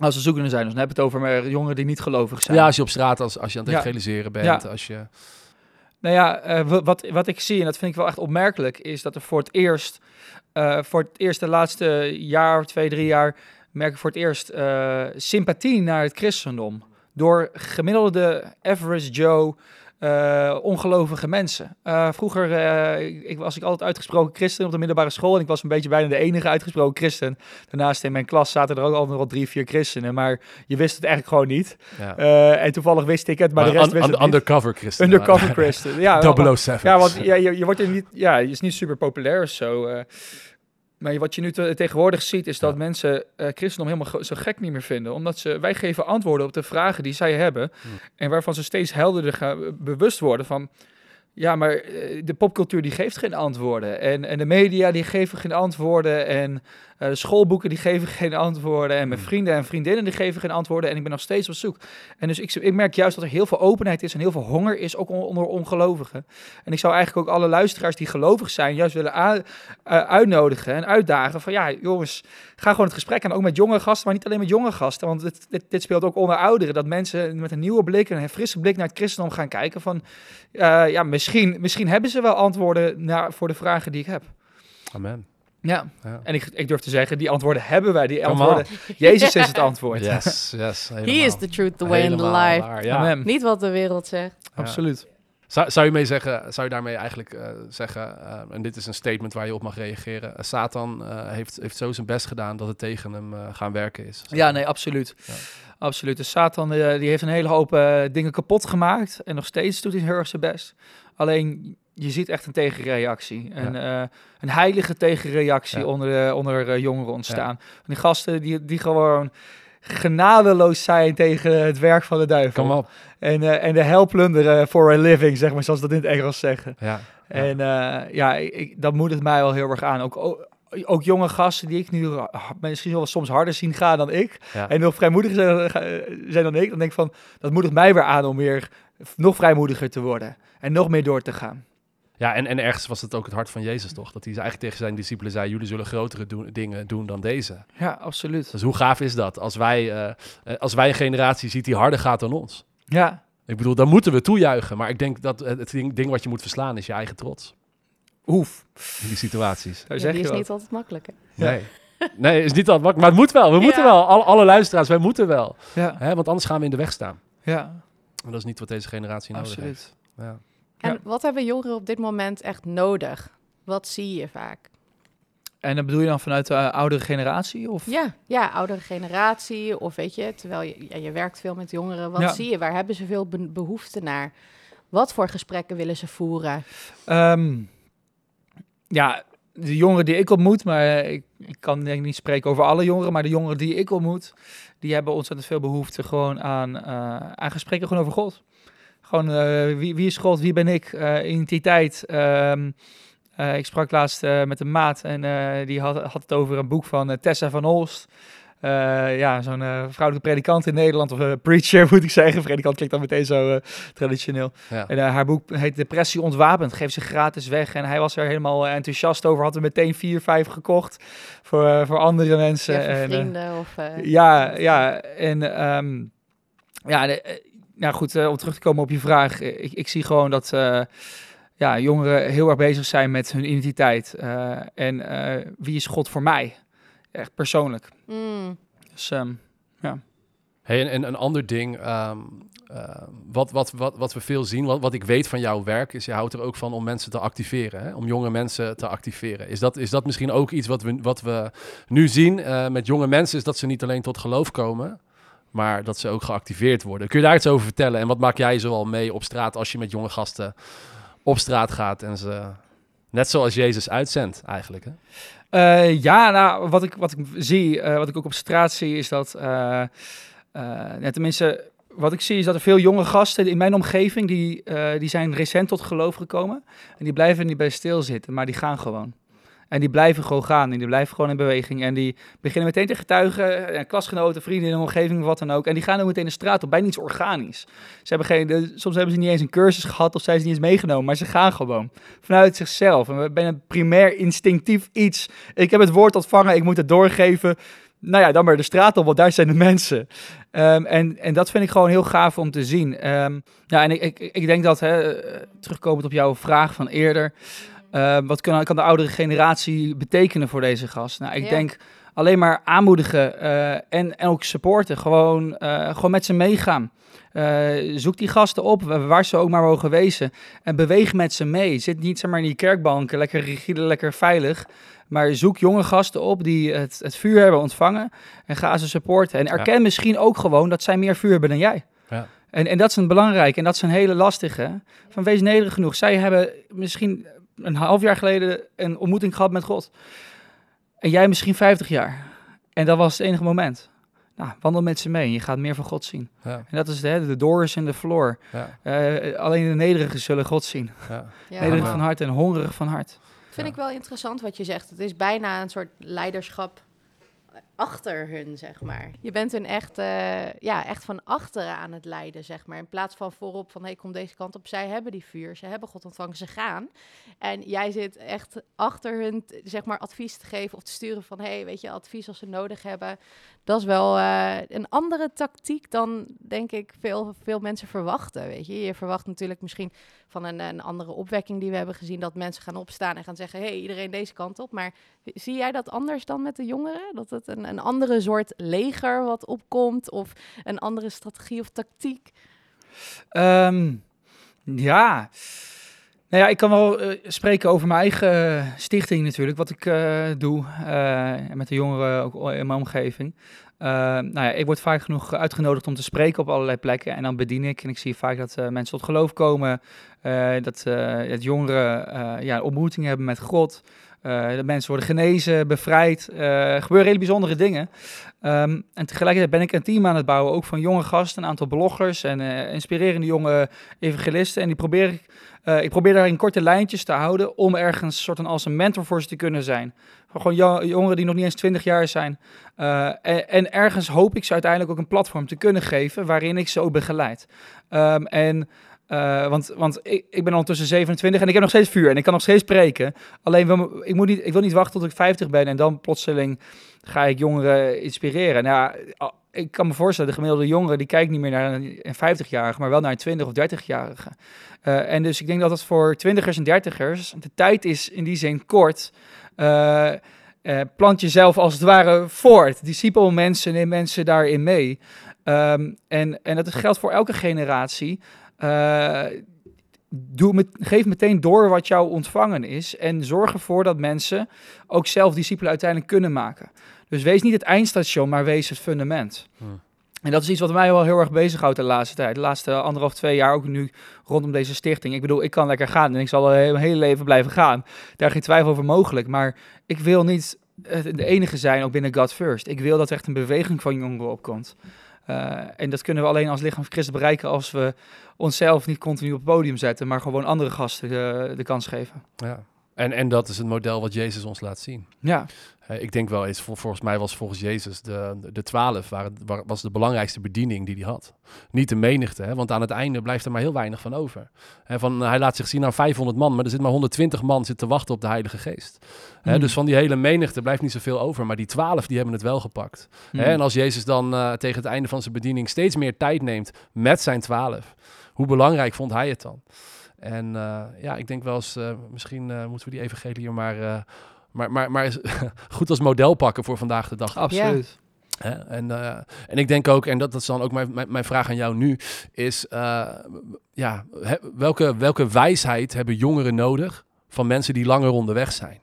Als we zoekende zijn, dus dan heb je het over jongeren die niet gelovig zijn. Ja, als je op straat, als, als je aan het Ja. evangeliseren bent, Ja. als je... Nou ja, eh, wa- wat, wat ik zie, en dat vind ik wel echt opmerkelijk, is dat er voor het eerst, eh, voor het eerst de laatste jaar, twee, drie jaar, merk ik voor het eerst eh, sympathie naar het christendom. Door gemiddelde average Joe, eh, ongelovige mensen. Eh, vroeger eh, ik, was ik altijd uitgesproken christen op de middelbare school en ik was een beetje bijna de enige uitgesproken christen. Daarnaast in mijn klas zaten er ook altijd nog wel drie, vier christenen, maar je wist het eigenlijk gewoon niet. Ja. En toevallig wist ik het, maar, de rest un- wist un- het niet. undercover christen. Undercover Christen. Ja, <laughs> wel- 007. ja, want ja, je, je wordt er niet, ja, je is niet super populair of zo. Eh. maar wat je nu te- tegenwoordig ziet, is dat Ja. mensen eh christendom helemaal zo gek niet meer vinden. Omdat ze, wij geven antwoorden op de vragen die zij hebben. Hmm. En waarvan ze steeds helderder gaan, bewust worden van... Ja, maar eh, de popcultuur die geeft geen antwoorden. En, en de media die geven geen antwoorden. En eh, de schoolboeken die geven geen antwoorden. En mijn Hmm. vrienden en vriendinnen die geven geen antwoorden. En ik ben nog steeds op zoek. En dus ik, ik merk juist dat er heel veel openheid is en heel veel honger is, ook on- onder ongelovigen. En ik zou eigenlijk ook alle luisteraars die gelovig zijn, juist willen eh, uitnodigen en uitdagen van ja, jongens, ga gewoon het gesprek aan, ook met jonge gasten, maar niet alleen met jonge gasten, want dit, dit, dit speelt ook onder ouderen, dat mensen met een nieuwe blik, een frisse blik naar het christendom gaan kijken van ja, misschien, misschien hebben ze wel antwoorden naar, voor de vragen die ik heb. Amen. Ja, Ja. en ik, ik durf te zeggen, die antwoorden hebben wij, die antwoorden. Jezus is het antwoord. <laughs> Yes, yes. He helemaal. is the truth, the way and the Helemaal life. waar, ja. Amen. Niet wat de wereld zegt. Ja. Absoluut. Zou, zou je mee zeggen, zou je daarmee eigenlijk eh, zeggen, eh, en dit is een statement waar je op mag reageren, eh, Satan eh, heeft, heeft zo zijn best gedaan dat het tegen hem eh, gaan werken is? Ja, nee, absoluut. Ja. Absoluut. Dus Satan eh, die heeft een hele hoop dingen kapot gemaakt. En nog steeds doet hij heel erg zijn best. Alleen, je ziet echt een tegenreactie. Een, eh, een heilige tegenreactie Ja. onder, de, onder eh, jongeren ontstaan. Die gasten die, die gewoon genadeloos zijn tegen het werk van de duivel. Kom op. En, eh, en de hel plunderen for a living, zeg maar, zoals dat in het Engels zeggen. Ja. Ja. En eh, ja, ik, dat moedigt mij wel heel erg aan. Ook, ook, ook jonge gasten die ik nu misschien wel soms harder zien gaan dan ik. Ja. En nog vrijmoediger zijn, zijn dan ik. Dan denk ik van, dat moedigt mij weer aan om weer nog vrijmoediger te worden. En nog meer door te gaan. Ja, en, en ergens was het ook het hart van Jezus, toch? Dat hij eigenlijk tegen zijn discipelen zei: Jullie zullen grotere doen- dingen doen dan deze. Ja, absoluut. Dus hoe gaaf is dat? Als wij, eh, eh, als wij een generatie ziet die harder gaat dan ons. Ja, Ik bedoel, dan moeten we toejuichen. Maar ik denk dat het het ding, ding wat je moet verslaan is je eigen trots. Oef, In die situaties. Ja, zeg die is niet altijd makkelijk. hè? Nee. <laughs> Nee, is niet altijd makkelijk. Maar het moet wel. We moeten wel. Alle, alle luisteraars, wij moeten wel. Ja, Hè? Want anders gaan we in de weg staan. ja, dat is niet wat deze generatie nodig absoluut. heeft. Ja. En Ja. wat hebben jongeren op dit moment echt nodig? Wat zie je vaak? En dat bedoel je dan vanuit de eh, oudere generatie? Of? Ja, ja, oudere generatie of weet je, terwijl je, ja, je werkt veel met jongeren. Wat Ja. zie je? Waar hebben ze veel be- behoefte naar? Wat voor gesprekken willen ze voeren? Ehm, ja, de jongeren die ik ontmoet, maar ik, ik kan denk ik niet spreken over alle jongeren, maar de jongeren die ik ontmoet, die hebben ontzettend veel behoefte gewoon aan, eh, aan gesprekken gewoon over God. Gewoon, eh, wie, wie is God, wie ben ik, eh, identiteit. Eh, ik sprak laatst met een maat en die had, had het over een boek van Tessa van Olst. Eh, ja, zo'n eh, vrouwelijke predikant in Nederland, of eh, preacher <laughs> moet ik zeggen. Predikant klinkt dan meteen zo eh, traditioneel. Ja. En haar boek heet Depressie ontwapend. Geef ze gratis weg. En hij was er helemaal enthousiast over. Had er meteen vier, vijf gekocht voor, voor andere mensen. Ja, voor en, vrienden of... eh, ja, ja. En ehm, ja, de- nou goed, om terug te komen op je vraag. Ik, ik zie gewoon dat eh, ja, jongeren heel erg bezig zijn met hun identiteit. eh, en eh, wie is God voor mij? Echt persoonlijk. mm, Dus ehm, Hey, en, en een ander ding, ehm, ehm, wat, wat, wat, wat we veel zien, wat, wat ik weet van jouw werk, is je houdt er ook van om mensen te activeren, hè? om jonge mensen te activeren. Is dat, is dat misschien ook iets wat we, wat we nu zien eh, met jonge mensen, is dat ze niet alleen tot geloof komen, maar dat ze ook geactiveerd worden. Kun je daar iets over vertellen? En wat maak jij zoal mee op straat als je met jonge gasten op straat gaat en ze, net zoals Jezus uitzendt eigenlijk? Hè? Eh, ja, nou, wat ik, wat ik zie, eh, wat ik ook op straat zie, is dat, ja, tenminste, wat ik zie is dat er veel jonge gasten in mijn omgeving, die, die zijn recent tot geloof gekomen. En die blijven niet bij stilzitten, maar die gaan gewoon. En die blijven gewoon gaan en die blijven gewoon in beweging. En die beginnen meteen te getuigen, eh, klasgenoten, vrienden in de omgeving, wat dan ook. En die gaan ook meteen de straat op, bijna iets organisch. Ze hebben geen, soms hebben ze niet eens een cursus gehad of zijn ze niet eens meegenomen, maar ze gaan gewoon. Vanuit zichzelf. En we een primair instinctief iets. Ik heb het woord ontvangen, ik moet het doorgeven. Nou ja, dan maar de straat op, want daar zijn de mensen. Ehm, en, en dat vind ik gewoon heel gaaf om te zien. Ehm, ja, en ik, ik, ik denk dat, hè, eh, terugkomend op jouw vraag van eerder, eh, wat kan, kan de oudere generatie betekenen voor deze gast? Nou, ik Ja. denk alleen maar aanmoedigen eh, en, en ook supporten. Gewoon, eh, gewoon met ze meegaan. Eh, zoek die gasten op, wa- waar ze ook maar mogen wezen. En beweeg met ze mee. Zit niet zeg maar, in die kerkbanken, lekker rigide, lekker veilig. Maar zoek jonge gasten op die het, het vuur hebben ontvangen. En ga ze supporten. En erken misschien ook gewoon dat zij meer vuur hebben dan jij. Ja. En, en dat is een belangrijk en dat is een hele lastige. Van wees nederig genoeg. Zij hebben misschien een half jaar geleden een ontmoeting gehad met God. En jij misschien 50 jaar. En dat was het enige moment. Nou, wandel met ze mee en je gaat meer van God zien. Ja, En dat is de, de doors en de floor. ja, Eh, alleen de nederigen zullen God zien. ja. Nederig van hart en hongerig van hart. vind ik wel interessant wat je zegt. Het is bijna een soort leiderschap achter hun, zeg maar. Je bent hun echt, eh, ja, echt van achteren aan het leiden, zeg maar. In plaats van voorop van, hé, hey, kom deze kant op. Zij hebben die vuur, ze hebben God ontvangen, ze gaan. En jij zit echt achter hun, zeg maar, advies te geven of te sturen van, hé, hey, weet je, advies als ze nodig hebben. Dat is wel eh, een andere tactiek dan, denk ik, veel, veel mensen verwachten, weet je. Je verwacht natuurlijk misschien van een, een andere opwekking die we hebben gezien, dat mensen gaan opstaan en gaan zeggen, hé, hey, iedereen deze kant op. Maar zie jij dat anders dan met de jongeren? Dat het een, een andere soort leger wat opkomt of een andere strategie of tactiek? Ehm, ja. Nou ja, ik kan wel eh, spreken over mijn eigen stichting natuurlijk, wat ik eh, doe eh, met de jongeren ook in mijn omgeving. Eh, nou ja, ik word vaak genoeg uitgenodigd om te spreken op allerlei plekken en dan bedien ik. En ik zie vaak dat eh, mensen tot geloof komen, eh, dat, eh, dat jongeren eh, ja, ontmoetingen hebben met God. Eh, dat mensen worden genezen, bevrijd. Eh, gebeuren hele bijzondere dingen. Ehm, en tegelijkertijd ben ik een team aan het bouwen, ook van jonge gasten, een aantal bloggers en eh, inspirerende jonge evangelisten. En die probeer ik, ik probeer daar in korte lijntjes te houden om ergens soort van als een mentor voor ze te kunnen zijn. Gewoon jo- jongeren die nog niet eens 20 jaar zijn. En, en ergens hoop ik ze uiteindelijk ook een platform te kunnen geven waarin ik ze ook begeleid. Ehm, en Eh, want want ik, ik ben ondertussen 27 en ik heb nog steeds vuur en ik kan nog steeds spreken. Alleen, wil ik, moet niet, ik wil niet wachten tot ik 50 ben en dan plotseling ga ik jongeren inspireren. Nou, ik kan me voorstellen, de gemiddelde jongere die kijkt niet meer naar een een 50-jarige, maar wel naar een 20 of 30-jarige. Eh, en dus ik denk dat dat voor 20ers en 30ers, de tijd is in die zin kort. Eh, eh, plant jezelf als het ware voort. Discipel mensen, neem mensen daarin mee. Ehm, en, en dat geldt voor elke generatie. Eh, doe met, geef meteen door wat jou ontvangen is. En zorg ervoor dat mensen ook zelf discipelen uiteindelijk kunnen maken. Dus wees niet het eindstation, maar wees het fundament. Hmm. En dat is iets wat mij wel heel erg bezighoudt de laatste tijd. De laatste anderhalf, twee jaar ook nu rondom deze stichting. Ik bedoel, ik kan lekker gaan en ik zal mijn hele leven blijven gaan. Daar geen twijfel over mogelijk. Maar ik wil niet de enige zijn, ook binnen God First. Ik wil dat er echt een beweging van jongeren opkomt. Eh, en dat kunnen we alleen als lichaam van Christus bereiken als we onszelf niet continu op het podium zetten, maar gewoon andere gasten eh, de kans geven. Ja. En, en dat is het model wat Jezus ons laat zien. Ja, ik denk wel eens, vol- volgens mij was volgens Jezus de, de, twaalf waren, wa- was de belangrijkste bediening die hij had. Niet de menigte, hè, want aan het einde blijft er maar heel weinig van over. Hè, van, hij laat zich zien aan 500 man, maar er zit maar 120 man zit te wachten op de Heilige Geest. Hè, Hmm. Dus van die hele menigte blijft niet zoveel over, maar die twaalf die hebben het wel gepakt. Hmm. En als Jezus dan eh, tegen het einde van zijn bediening steeds meer tijd neemt met zijn twaalf, hoe belangrijk vond hij het dan? En eh, ja, ik denk wel eens, eh, misschien eh, moeten we die evangelie maar, eh, maar, maar, maar <laughs> goed als model pakken voor vandaag de dag. absoluut. Hè? En, eh, en ik denk ook, en dat, dat is dan ook mijn, mijn, mijn vraag aan jou nu, is eh, ja, he- welke, welke wijsheid hebben jongeren nodig van mensen die langer onderweg zijn?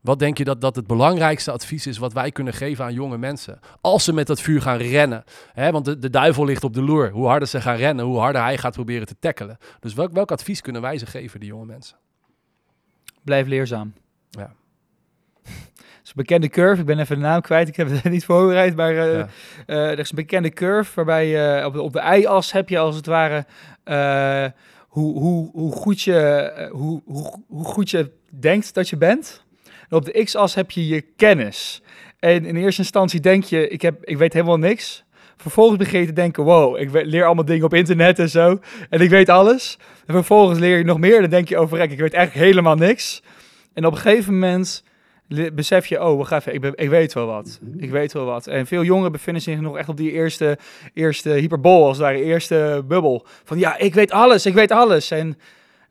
Wat denk je dat, dat het belangrijkste advies is wat wij kunnen geven aan jonge mensen? Als ze met dat vuur gaan rennen. Hè? Want de, de duivel ligt op de loer. Hoe harder ze gaan rennen, hoe harder hij gaat proberen te tackelen. Dus welk, welk advies kunnen wij ze geven, die jonge mensen? Blijf leerzaam. Ja. Is een bekende curve. Ik ben even de naam kwijt. Ik heb het <laughs> niet voorbereid. Maar eh, Ja. eh, er is een bekende curve waarbij je op de, op de y-as heb je als het ware eh, hoe, hoe, hoe, goed je, eh, hoe, hoe, hoe goed je denkt dat je bent. En op de x-as heb je je kennis. En in eerste instantie denk je, ik, heb, ik weet helemaal niks. Vervolgens begin je te denken, wow, ik leer allemaal dingen op internet en zo. En ik weet alles. En vervolgens leer je nog meer. Dan denk je, over ik weet eigenlijk helemaal niks. En op een gegeven moment besef je, oh, wacht even, ik, ben, ik weet wel wat. Ik weet wel wat. En veel jongeren bevinden zich nog echt op die eerste, eerste hyperbol, als ware, eerste bubbel. Van ja, ik weet alles, ik weet alles. En,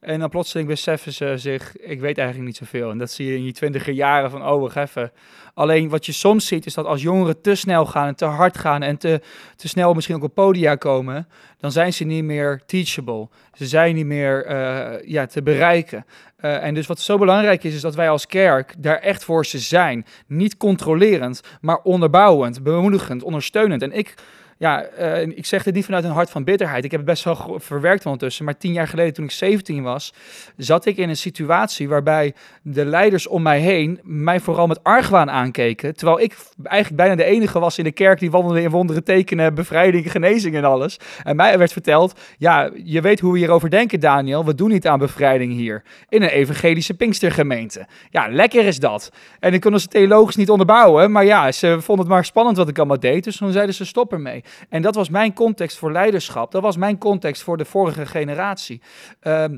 en dan plotseling beseffen ze zich, ik weet eigenlijk niet zoveel. En dat zie je in je twintiger jaren van, oh, wacht. Alleen wat je soms ziet, is dat als jongeren te snel gaan en te hard gaan en te, te snel misschien ook op podia komen, dan zijn ze niet meer teachable. Ze zijn niet meer eh, ja, te bereiken. Eh, en dus wat zo belangrijk is, is dat wij als kerk daar echt voor ze zijn. Niet controlerend, maar onderbouwend, bemoedigend, ondersteunend. En ik, ja, eh, ik zeg dit niet vanuit een hart van bitterheid. Ik heb het best wel verwerkt ondertussen. Maar tien jaar geleden, toen ik 17 was, zat ik in een situatie waarbij de leiders om mij heen mij vooral met argwaan aankeken. Terwijl ik eigenlijk bijna de enige was in de kerk die wandelde in wonderen, tekenen, bevrijding, genezing en alles. En mij werd verteld, ja, je weet hoe we hierover denken, Daniel. We doen niet aan bevrijding hier. In een evangelische Pinkstergemeente. Ja, lekker is dat. En ik kon het theologisch niet onderbouwen. Maar ja, ze vonden het maar spannend wat ik allemaal deed. Dus toen zeiden ze stop ermee. En dat was mijn context voor leiderschap. Dat was mijn context voor de vorige generatie. Ehm,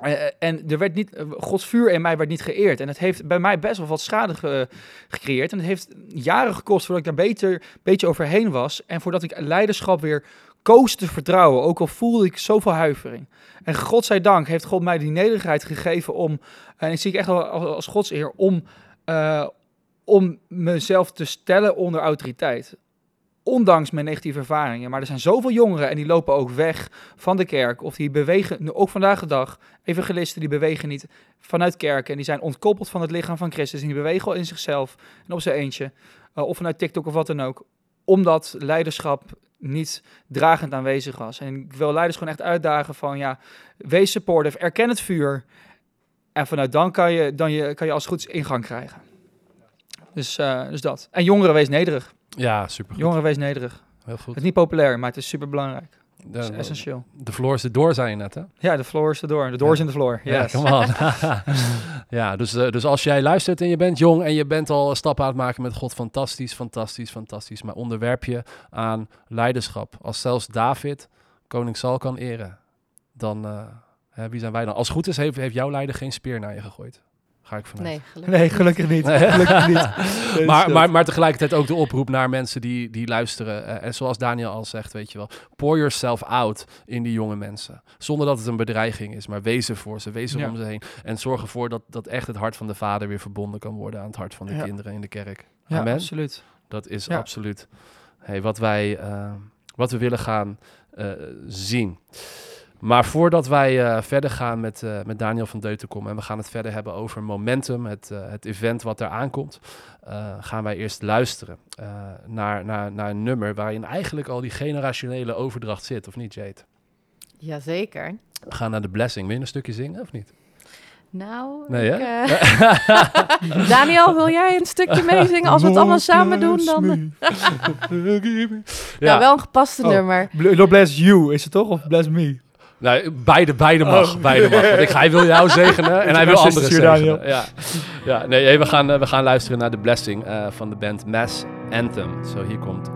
eh, en er werd niet, Gods vuur in mij werd niet geëerd. En het heeft bij mij best wel wat schade ge- gecreëerd. En het heeft jaren gekost voordat ik daar beter beetje overheen was. En voordat ik leiderschap weer koos te vertrouwen. Ook al voelde ik zoveel huivering. En godzijdank heeft God mij die nederigheid gegeven om... En ik zie ik echt als, als godseer om, eh, om mezelf te stellen onder autoriteit. Ondanks mijn negatieve ervaringen. Maar er zijn zoveel jongeren en die lopen ook weg van de kerk. Of die bewegen, nu ook vandaag de dag, evangelisten die bewegen niet vanuit kerken. En die zijn ontkoppeld van het lichaam van Christus. En die bewegen wel in zichzelf en op zijn eentje. eh, of vanuit TikTok of wat dan ook. Omdat leiderschap niet dragend aanwezig was. En ik wil leiders gewoon echt uitdagen van ja, wees supportive, erken het vuur. En vanuit dan kan je, dan je, kan je als het goed ingang krijgen. Dus, eh, dus dat. En jongeren wees nederig. Ja, super. Jongeren wees nederig. Heel Het goed. is niet populair, maar het is super belangrijk. Het is De, essentieel. de floor is de door, zei je net, hè? Ja, de floor is de door. De door is in de floor. Ja, Yes. come on. <laughs> ja, dus, eh, dus als jij luistert en je bent jong en je bent al stappen aan het maken met God, fantastisch, fantastisch, fantastisch. Maar onderwerp je aan leiderschap. Als zelfs David koning Saul kan eren. dan eh, wie zijn wij dan? Als het goed is, heeft, heeft jouw leider geen speer naar je gegooid. Ga ik vanuit. Nee, gelukkig. Nee, gelukkig niet. Gelukkig niet. Dus, <laughs> Maar, maar, maar tegelijkertijd ook de oproep naar mensen die, die luisteren. eh, en zoals Daniel al zegt, weet je wel, pour yourself out in die jonge mensen. Zonder dat het een bedreiging is, maar wees er voor ze, wees er Ja. om ze heen. En zorg ervoor dat, dat echt het hart van de vader weer verbonden kan worden aan het hart van de Ja. kinderen in de kerk. ja, Amen. absoluut. Dat is Ja. absoluut hey, wat, wij, eh, wat we willen gaan eh, zien. Maar voordat wij eh, verder gaan met, eh, met Daniel van Deutenkom en we gaan het verder hebben over Momentum, het, eh, het event wat er aankomt, eh, gaan wij eerst luisteren eh, naar, naar, naar een nummer waarin eigenlijk al die generationele overdracht zit, of niet Jade? Jazeker. We gaan naar de Blessing. Wil je een stukje zingen of niet? Nou, Nee, ik, eh, <laughs> <laughs> Daniel, wil jij een stukje meezingen? Als we het allemaal samen doen, dan... <laughs> Ja, wel een gepaste Oh. nummer. Bless you, is het toch? Of bless me? Nou, beide, beide mag. Oh. Beide mag. Want ik, hij wil jou zegenen en <laughs> hij wil anderen zegenen. Ja. ja, nee, we, gaan, eh, we gaan luisteren naar de blessing eh, van de band Mass Anthem. Zo, hier komt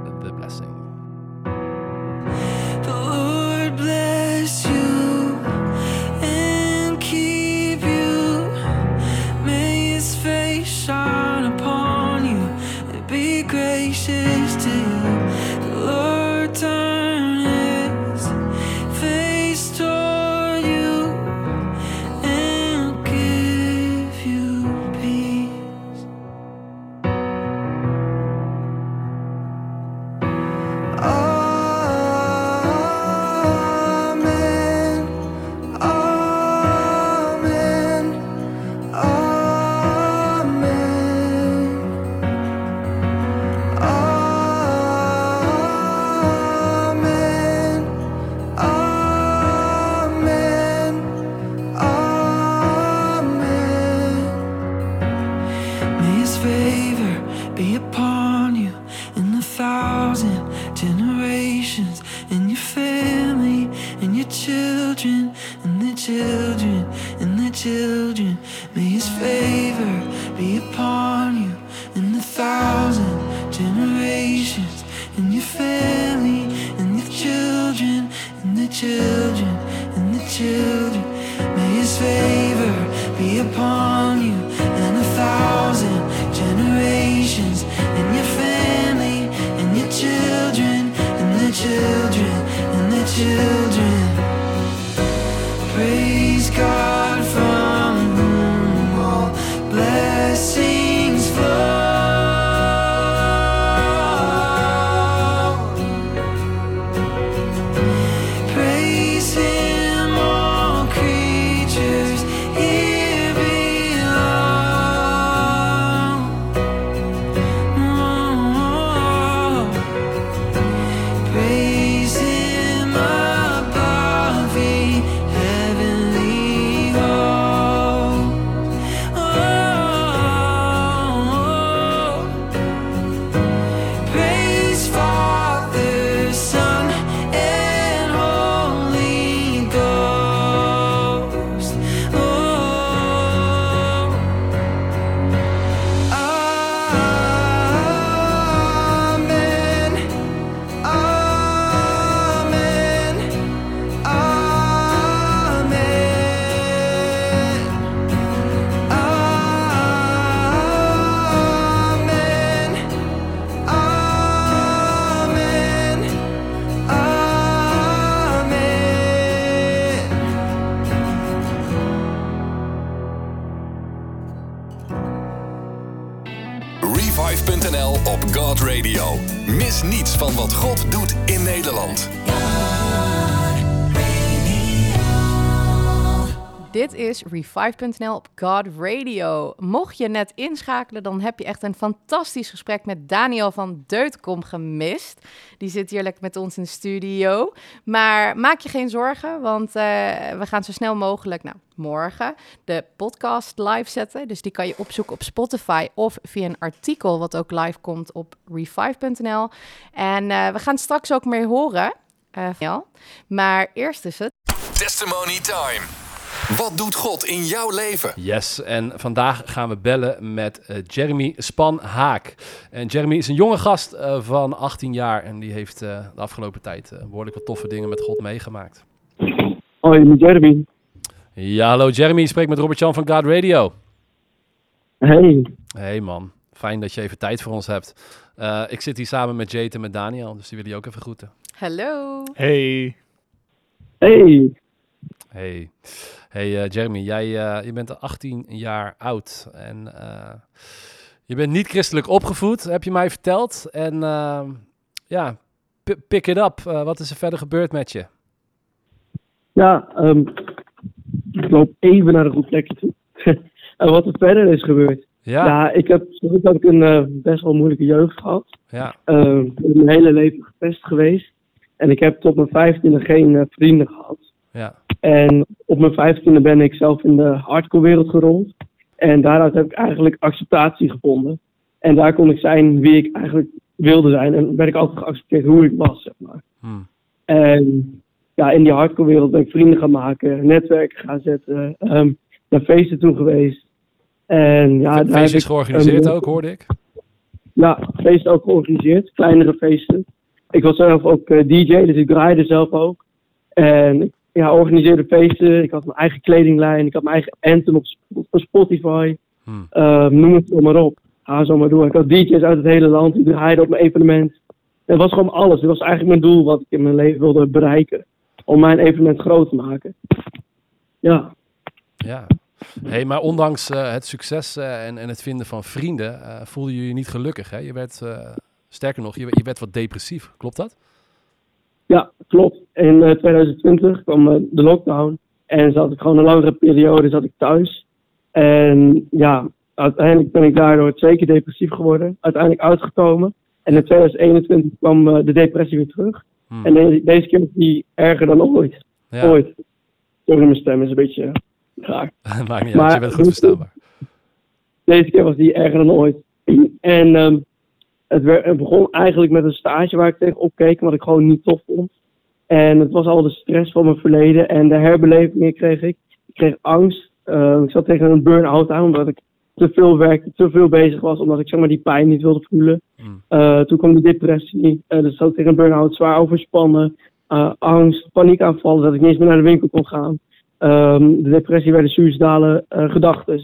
Revive.nl op God Radio. Mocht je net inschakelen, dan heb je echt een fantastisch gesprek met Daniel van Deutkom gemist. Die zit hier lekker met ons in de studio. Maar maak je geen zorgen, want eh, we gaan zo snel mogelijk, nou, morgen, de podcast live zetten. Dus die kan je opzoeken op Spotify of via een artikel wat ook live komt op Revive.nl. En eh, we gaan straks ook meer horen. jou. maar eerst is het Testimony time. Wat doet God in jouw leven? Yes, en vandaag gaan we bellen met eh, Jeremy Span-Haak. En Jeremy is een jonge gast eh, van 18 jaar en die heeft eh, de afgelopen tijd eh, behoorlijk wat toffe dingen met God meegemaakt. Hoi, met Jeremy. Ja, hallo Jeremy, ik spreek met Robert-Jan van God Radio. Hey. Hey man, fijn dat je even tijd voor ons hebt. Uh, ik zit hier samen met Jade en met Daniel, dus die willen je ook even groeten. Hallo. Hey. Hey. Hey. Hey uh, Jeremy, jij uh, je bent 18 jaar oud en je bent niet christelijk opgevoed, heb je mij verteld. En ja, pick it up. wat is er verder gebeurd met je? Ja, um, ik loop even naar een goed plekje toe. <laughs> en wat er verder is gebeurd. Ja, ja ik heb, heb ik een uh, best wel moeilijke jeugd gehad. Ja. Uh, ik ben mijn hele leven gepest geweest. En ik heb tot mijn vijftiende geen uh, vrienden gehad. Ja. En op mijn vijftiende ben ik zelf in de hardcore wereld gerold. En daaruit heb ik eigenlijk acceptatie gevonden. En daar kon ik zijn wie ik eigenlijk wilde zijn. En werd ik altijd geaccepteerd hoe ik was, zeg maar. Hmm. En ja, in die hardcore wereld ben ik vrienden gaan maken, netwerken gaan zetten, um, naar feesten toe geweest. En ja, Fe feestjes georganiseerd ook, hoorde ik. Ja, feesten ook georganiseerd, kleinere feesten. Ik was zelf ook uh, DJ, dus ik draaide zelf ook. En ik ja, organiseerde feesten, ik had mijn eigen kledinglijn, ik had mijn eigen anthem op, op Spotify. Hmm. Um, noem het maar op. Ga zo maar door. Ik had DJ's uit het hele land, die draaiden op mijn evenement. Het was gewoon alles. Dit was eigenlijk mijn doel wat ik in mijn leven wilde bereiken om mijn evenement groot te maken. Ja. Ja. Hey, maar ondanks uh, het succes uh, en, en het vinden van vrienden, voelde je je niet gelukkig. Hè? Je werd, sterker nog, je, je, werd wat depressief. Klopt dat? Ja, klopt. In 2020 kwam de lockdown en zat ik gewoon een langere periode zat ik thuis. En ja, uiteindelijk ben ik daardoor zeker depressief geworden. Uiteindelijk uitgekomen. En in 2021 kwam de depressie weer terug. Hmm. En deze, deze keer was die erger dan ooit. Ja. Ooit. Sorry, mijn stem is een beetje raar. <laughs> Maakt niet uit, je bent goed verstaanbaar. <laughs> Deze keer was die erger dan ooit. <clears throat> En um, het, werd, het, begon eigenlijk met een stage waar ik tegenop keek, wat ik gewoon niet tof vond. En het was al de stress van mijn verleden en de herbelevingen kreeg ik. Ik kreeg angst. Uh, ik zat tegen een burn-out aan, omdat ik te veel werkte, te veel bezig was, omdat ik zeg maar die pijn niet wilde voelen. Mm. Uh, toen kwam de depressie, uh, dus zat ik tegen een burn-out, zwaar overspannen, angst, paniekaanvallen, dat ik niet eens meer naar de winkel kon gaan. Um, de depressie werden suicidale gedachten.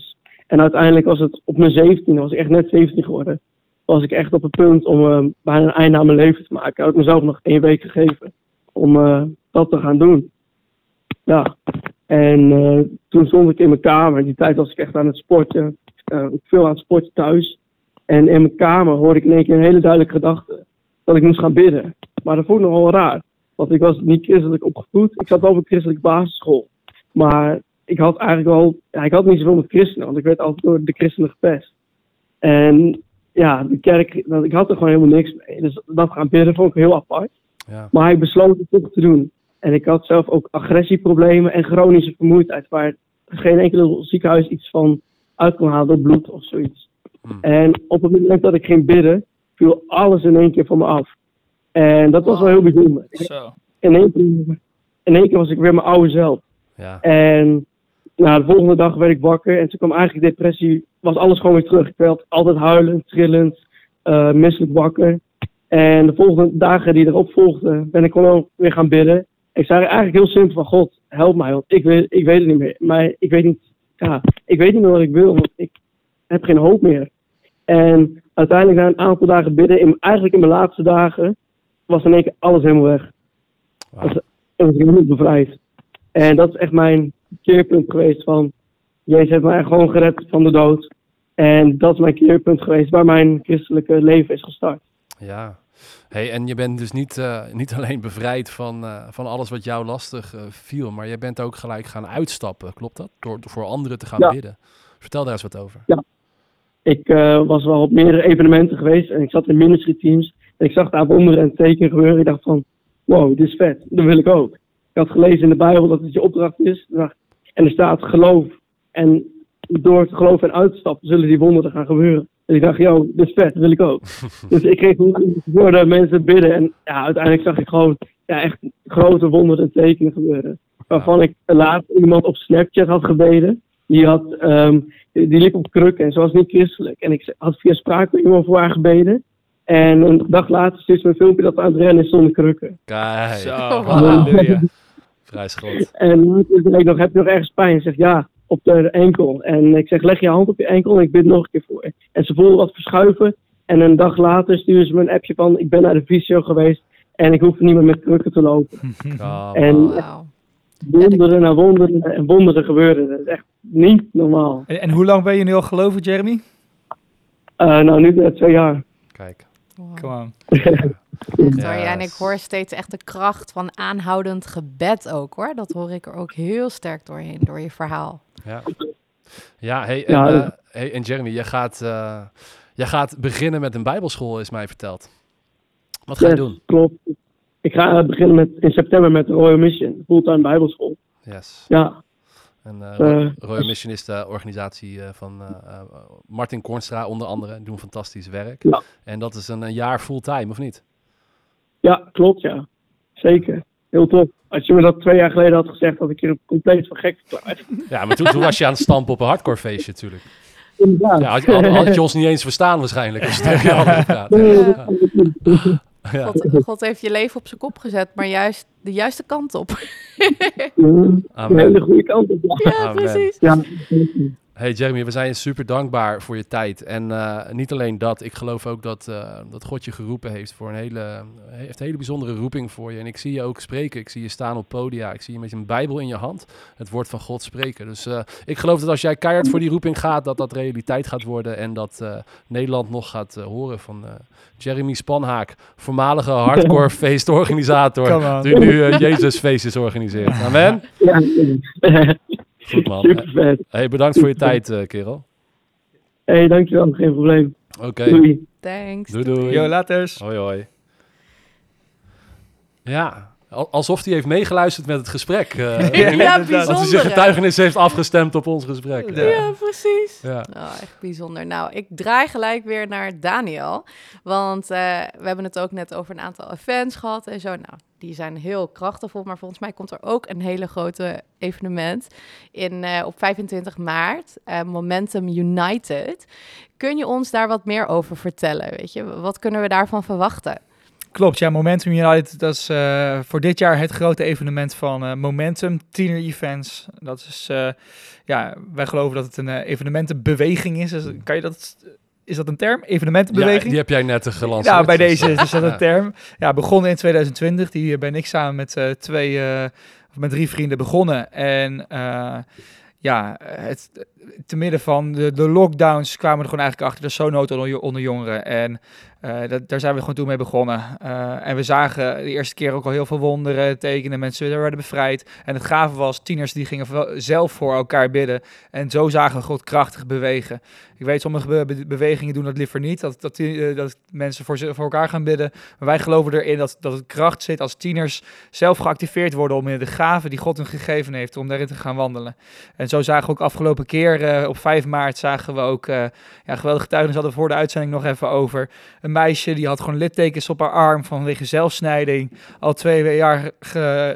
En uiteindelijk was het op mijn 17, was ik echt net 17 geworden, was ik echt op het punt om bijna een einde aan mijn leven te maken. Ik had mezelf nog één week gegeven om dat te gaan doen. Ja, en toen stond ik in mijn kamer, die tijd was ik echt aan het sporten veel aan het sporten thuis. En in mijn kamer hoorde ik in één keer een hele duidelijke gedachte. Dat ik moest gaan bidden. Maar dat vond ik nogal raar. Want ik was niet christelijk opgevoed. Ik zat wel op een christelijke basisschool. Maar ik had eigenlijk wel... Ja, ik had niet zoveel met christenen. Want ik werd altijd door de christenen gepest. En ja, de kerk... Ik had er gewoon helemaal niks mee. Dus dat gaan bidden vond ik heel apart. Ja. Maar ik besloot het toch te doen. En ik had zelf ook agressieproblemen en chronische vermoeidheid. Waar geen enkele ziekenhuis iets van uit kon halen door bloed of zoiets. Hmm. En op het moment dat ik ging bidden, viel alles in één keer van me af. En dat was wel heel bijzonder. Zo. In één, keer, in één keer was ik weer mijn oude zelf. Ja. En nou, de volgende dag werd ik wakker en toen kwam eigenlijk depressie, was alles gewoon weer terug. Ik werd altijd huilend, trillend, uh, misselijk wakker. En de volgende dagen die erop volgden, ben ik gewoon weer gaan bidden. Ik zei eigenlijk heel simpel van God, help mij, want ik weet, ik weet het niet meer. Maar ik weet niet ja, ik weet niet meer wat ik wil, want ik heb geen hoop meer. En uiteindelijk na een aantal dagen bidden, in, eigenlijk in mijn laatste dagen, was in één keer alles helemaal weg. Wow. Was, was ik helemaal bevrijd. En dat is echt mijn keerpunt geweest van, Jezus heeft mij gewoon gered van de dood. En dat is mijn keerpunt geweest waar mijn christelijke leven is gestart. Ja. Hey, en je bent dus niet, uh, niet alleen bevrijd van, uh, van alles wat jou lastig uh, viel, maar je bent ook gelijk gaan uitstappen, klopt dat? Door, door voor anderen te gaan ja. bidden. Vertel daar eens wat over. Ja, ik was wel op meerdere evenementen geweest en ik zat in ministry teams en ik zag daar wonderen en tekenen gebeuren. Ik dacht van, wow, dit is vet, dat wil ik ook. Ik had gelezen in de Bijbel dat het je opdracht is en er staat geloof en door te geloven en uit te stappen zullen die wonderen gaan gebeuren. En ik dacht, joh, dit is vet, dat wil ik ook. <laughs> dus ik kreeg voor de mensen bidden. En ja, uiteindelijk zag ik gewoon ja, echt grote wonderen en tekenen gebeuren. Waarvan ik laatst iemand op Snapchat had gebeden. Die, had, um, die liep op krukken en ze was niet christelijk. En ik had via spraak met iemand voor haar gebeden. En een dag later stuurde een filmpje dat aan het rennen is zonder krukken. Kijk. Zo, Wow. halleluja. Prijs God. En toen zei ik nog, heb je nog ergens pijn? Ze zegt, ja, op de enkel. En ik zeg, leg je hand op je enkel en ik bid nog een keer voor je. En ze voelde wat verschuiven. En een dag later stuurde ze me een appje van, ik ben naar de fysio geweest. En ik hoef niet meer met krukken te lopen. <laughs> En-. Wauw. Wonderen na wonderen en wonderen gebeuren. Dat is echt niet normaal. En, en hoe lang ben je nu al geloven, Jeremy? Eh, nou, nu net twee jaar. Kijk. Wow. Come on. Echt hoor. Ja, en ik hoor steeds echt de kracht van aanhoudend gebed ook hoor. Dat hoor ik er ook heel sterk doorheen, door je verhaal. Ja, ja hey, en, Ja, eh, hey, en Jeremy, jij gaat, eh, jij gaat beginnen met een bijbelschool, is mij verteld. Wat ga je doen? Klopt. Ik ga eh, beginnen met, in september met de Royal Mission, fulltime bijbelschool. Yes. Ja, En eh, Eh. Ro- Royal Mission is de organisatie eh, van eh, eh, Martin Kornstra onder andere. Die doen fantastisch werk. Ja. En dat is een, een jaar fulltime, of niet? Ja klopt ja. Zeker. Heel tof. Als je me dat twee jaar geleden had gezegd, had ik je compleet van gek verklaard. Ja, maar toen, toen was je aan het stampen op een hardcore feestje natuurlijk. Inderdaad. Ja, had, je- had, had je ons niet eens verstaan waarschijnlijk als je tegen je Ja. Ja. God, God heeft je leven op zijn kop gezet, maar juist de juiste kant op. Amen. hele goede kant op. Ja. Ja, Amen. precies. Ja, Hey Jeremy, we zijn super dankbaar voor je tijd. En eh, niet alleen dat, ik geloof ook dat, eh, dat God je geroepen heeft voor een hele, heeft een hele bijzondere roeping voor je. En ik zie je ook spreken, ik zie je staan op podia, ik zie je met een Bijbel in je hand het woord van God spreken. Dus eh, ik geloof dat als jij keihard voor die roeping gaat, dat dat realiteit gaat worden en dat eh, Nederland nog gaat eh, horen van eh, Jeremy Spanhaak, voormalige <laughs> hardcore feestorganisator, die nu eh, Jezus feestjes organiseert. Amen? ja. <laughs> Goed man. Super vet. Hey, bedankt voor je tijd, eh, kerel. hey, dankjewel. Geen probleem. Oké, Doei. Thanks. doei doei. Yo, laters. Hoi, hoi. Ja, alsof hij heeft meegeluisterd met het gesprek. eh, <laughs> Ja, inderdaad. dat hij zijn bijzonder. getuigenis heeft afgestemd op ons gesprek. Ja. Precies. Ja. Oh, echt bijzonder. Nou, ik draai gelijk weer naar Daniel. Want eh, we hebben het ook net over een aantal events gehad en zo. Nou, die zijn heel krachtig, maar volgens mij komt er ook een hele grote evenement in, eh, op 25 maart. eh, Momentum United. Kun je ons daar wat meer over vertellen? Weet je, wat kunnen we daarvan verwachten? Klopt, ja, Momentum United, dat is eh, voor dit jaar het grote evenement van eh, Momentum, Tiener Events. Dat is, eh, ja, wij geloven dat het een evenementenbeweging is. Dus, kan je dat, is dat een term? Ja, Evenementenbeweging? die heb jij net gelanceerd. Ja, bij deze is dat Ja. een <laughs> term. Ja, begonnen in 2020. Die ben ik samen met twee, of met drie vrienden begonnen. En ja, het, te midden van de, de lockdowns kwamen we er gewoon eigenlijk achter. Er is nood onder, onder jongeren. En eh, dat, daar zijn we gewoon toen mee begonnen. Eh, en we zagen de eerste keer ook al heel veel wonderen, tekenen. Mensen werden bevrijd. En het gave was, tieners die gingen zelf voor elkaar bidden. En zo zagen we God krachtig bewegen. Ik weet, sommige be- be- bewegingen doen dat liever niet. Dat, dat, eh, mensen voor, voor elkaar gaan bidden. Maar wij geloven erin dat, dat het kracht zit als tieners zelf geactiveerd worden om in de gaven die God hun gegeven heeft, om daarin te gaan wandelen. En zo zagen we ook afgelopen keer, eh, op 5 maart, zagen we ook, eh ja, geweldige getuigenis hadden we voor de uitzending nog even over. Een meisje die had gewoon littekens op haar arm vanwege zelfsnijding. Al twee jaar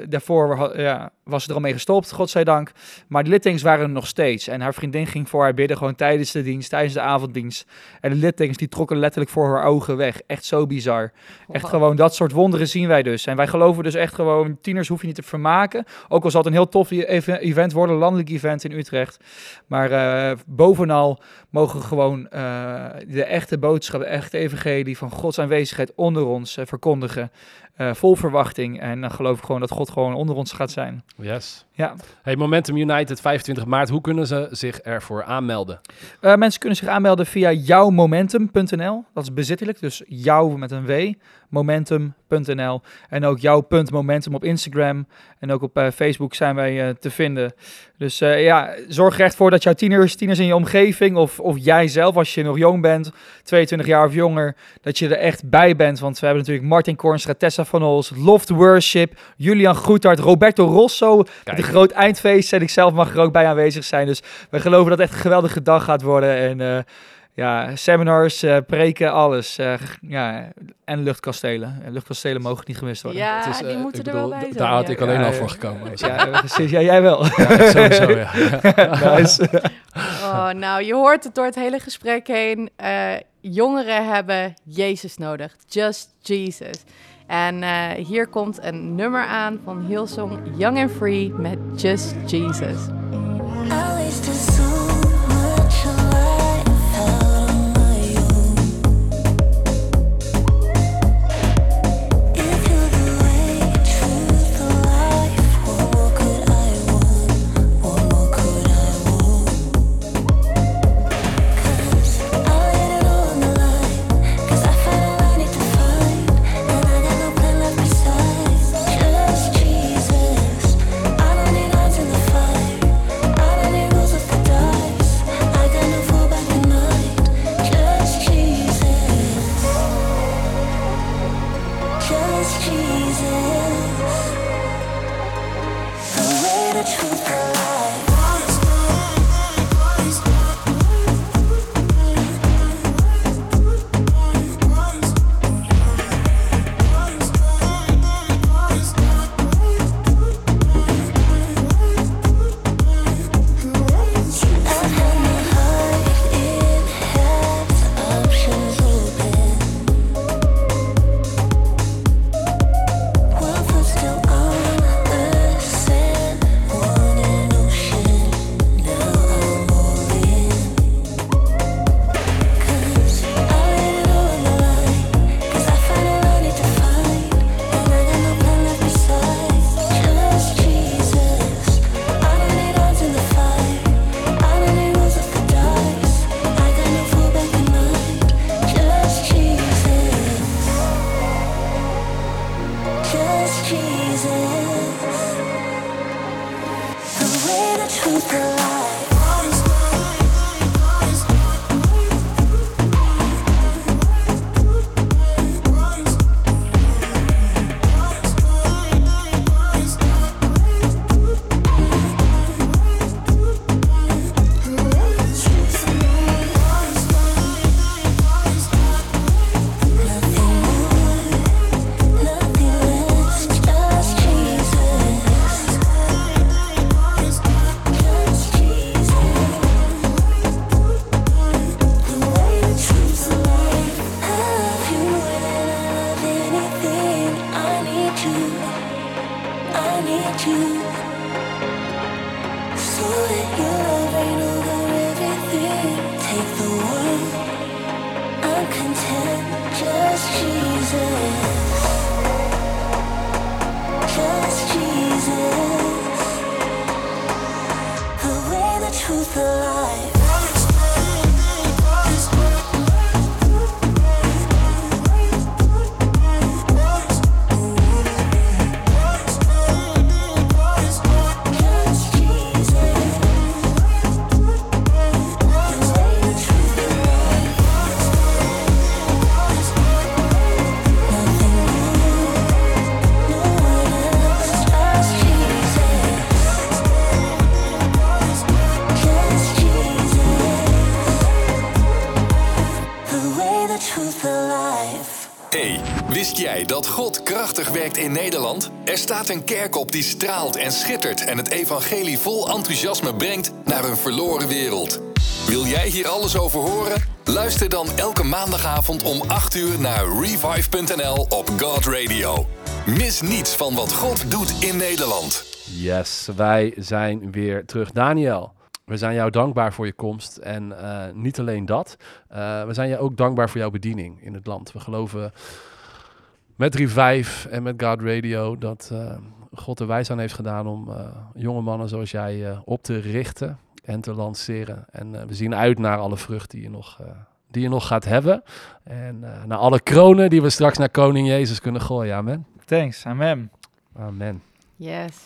daarvoor ja, was ze er al mee gestopt, godzijdank. Maar de littekens waren er nog steeds. En haar vriendin ging voor haar bidden, gewoon tijdens de dienst, tijdens de avonddienst. En de littekens die trokken letterlijk voor haar ogen weg. Echt zo bizar. Echt gewoon dat soort wonderen zien wij dus. En wij geloven dus echt gewoon, tieners hoef je niet te vermaken. Ook al zal het een heel tof e- even- event worden, landelijk event in Utrecht. Maar eh, bovenal mogen gewoon eh, de echte boodschap, de echte evangelie van Gods aanwezigheid onder ons eh, verkondigen. Eh, vol verwachting. En dan geloof ik gewoon dat God gewoon onder ons gaat zijn. Yes. Ja. Hey, Momentum United, 25 maart. Hoe kunnen ze zich ervoor aanmelden? Mensen kunnen zich aanmelden via jouwmomentum.nl. Dat is bezittelijk, dus jou met een W, momentum.nl. En ook jouw.momentum op Instagram. En ook op eh, Facebook zijn wij eh, te vinden. Dus eh, ja, zorg er echt voor dat jouw tieners, tieners in je omgeving... Of, of jij zelf, als je nog jong bent, 22 jaar of jonger... dat je er echt bij bent. Want we hebben natuurlijk Martin Kornstra, Tessa van Ols, Loft Worship... Julian Groetart, Roberto Rosso... Met een groot eindfeest en ik zelf mag er ook bij aanwezig zijn. Dus we geloven dat het echt een geweldige dag gaat worden. En ja, seminars, eh, preken, alles. Eh, g- ja, en luchtkastelen. En luchtkastelen mogen niet gemist worden. Ja, Het is, die eh, moeten ik er bedoel, wel bij zijn. Daar had ik alleen Ja, al voor gekomen. Ja, precies. Ja, jij wel. Ja, sowieso, <laughs> ja. Nice. Oh, nou, je hoort het door het hele gesprek heen. Eh, jongeren hebben Jezus nodig. Just Jesus. En eh, hier komt een nummer aan van Hillsong Young and Free met Just Jesus. Way, the truth, werkt in Nederland? Er staat een kerk op die straalt en schittert en het evangelie vol enthousiasme brengt naar een verloren wereld. Wil jij hier alles over horen? Luister dan elke maandagavond om 8 uur naar revive.nl op God Radio. Mis niets van wat God doet in Nederland. Yes, wij zijn weer terug. Daniel, we zijn jou dankbaar voor je komst. En eh, niet alleen dat, eh, we zijn je ook dankbaar voor jouw bediening in het land. We geloven met Revive en met God Radio dat eh, God er wijs aan heeft gedaan om eh, jonge mannen zoals jij eh, op te richten en te lanceren. En eh, we zien uit naar alle vrucht die je nog, eh, die je nog gaat hebben. En eh, naar alle kronen die we straks naar Koning Jezus kunnen gooien. Amen. Thanks, amen. Amen. Yes.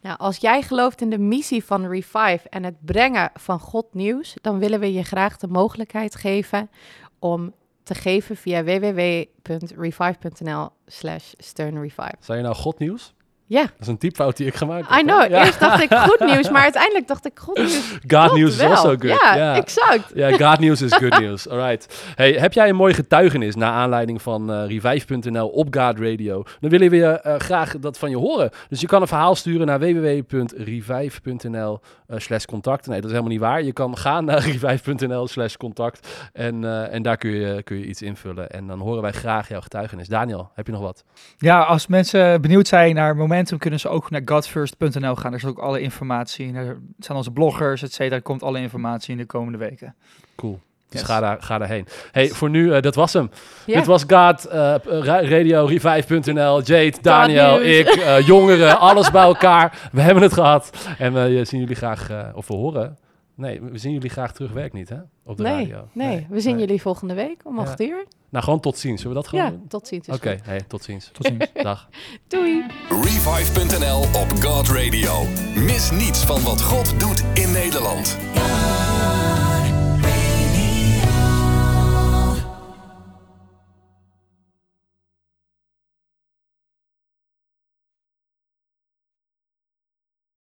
Nou, als jij gelooft in de missie van Revive en het brengen van God nieuws, dan willen we je graag de mogelijkheid geven om te geven via www.revive.nl slash steunrevive. Zijn je nou God nieuws? Ja, Dat is een typfout die ik gemaakt heb. I know. Ja. Eerst dacht ik goed nieuws, maar uiteindelijk dacht ik goed nieuws. God <laughs> news is wel. also good. Ja, Ja. exact. Ja, God news is good <laughs> news. Alright. Hey, heb jij een mooi getuigenis naar aanleiding van eh Revive.nl op God Radio? Dan willen we je eh, graag dat van je horen. Dus je kan een verhaal sturen naar www.revive.nl eh, slash contact. Nee, dat is helemaal niet waar. Je kan gaan naar <laughs> revive.nl slash contact en, eh, en daar kun je, kun je iets invullen. En dan horen wij graag jouw getuigenis. Daniel, heb je nog wat? Ja, als mensen benieuwd zijn naar Momentum, kunnen ze ook naar godfirst.nl gaan. Daar is ook alle informatie. in. Er zijn onze bloggers, et cetera. Er komt alle informatie in de komende weken. Cool. Dus Yes. ga, daar, ga daarheen. Hey, voor nu, eh, dat was hem. Ja. Dit was God, ra- Radio, Revive.nl, Jade, Daniel, ik, eh, jongeren, <laughs> alles bij elkaar. We hebben het gehad. En we zien jullie graag, of we horen. Nee, we zien jullie graag terug. Werkt niet, hè? Op de Nee, radio. nee, we zien nee. jullie volgende week om Ja. 8 uur. Nou, gewoon tot ziens. Zullen we dat gewoon Ja, doen? tot ziens. Oké, hey, tot ziens. Tot ziens. <laughs> Dag. Doei. Revive.nl op God Radio. Mis niets van wat God doet in Nederland. God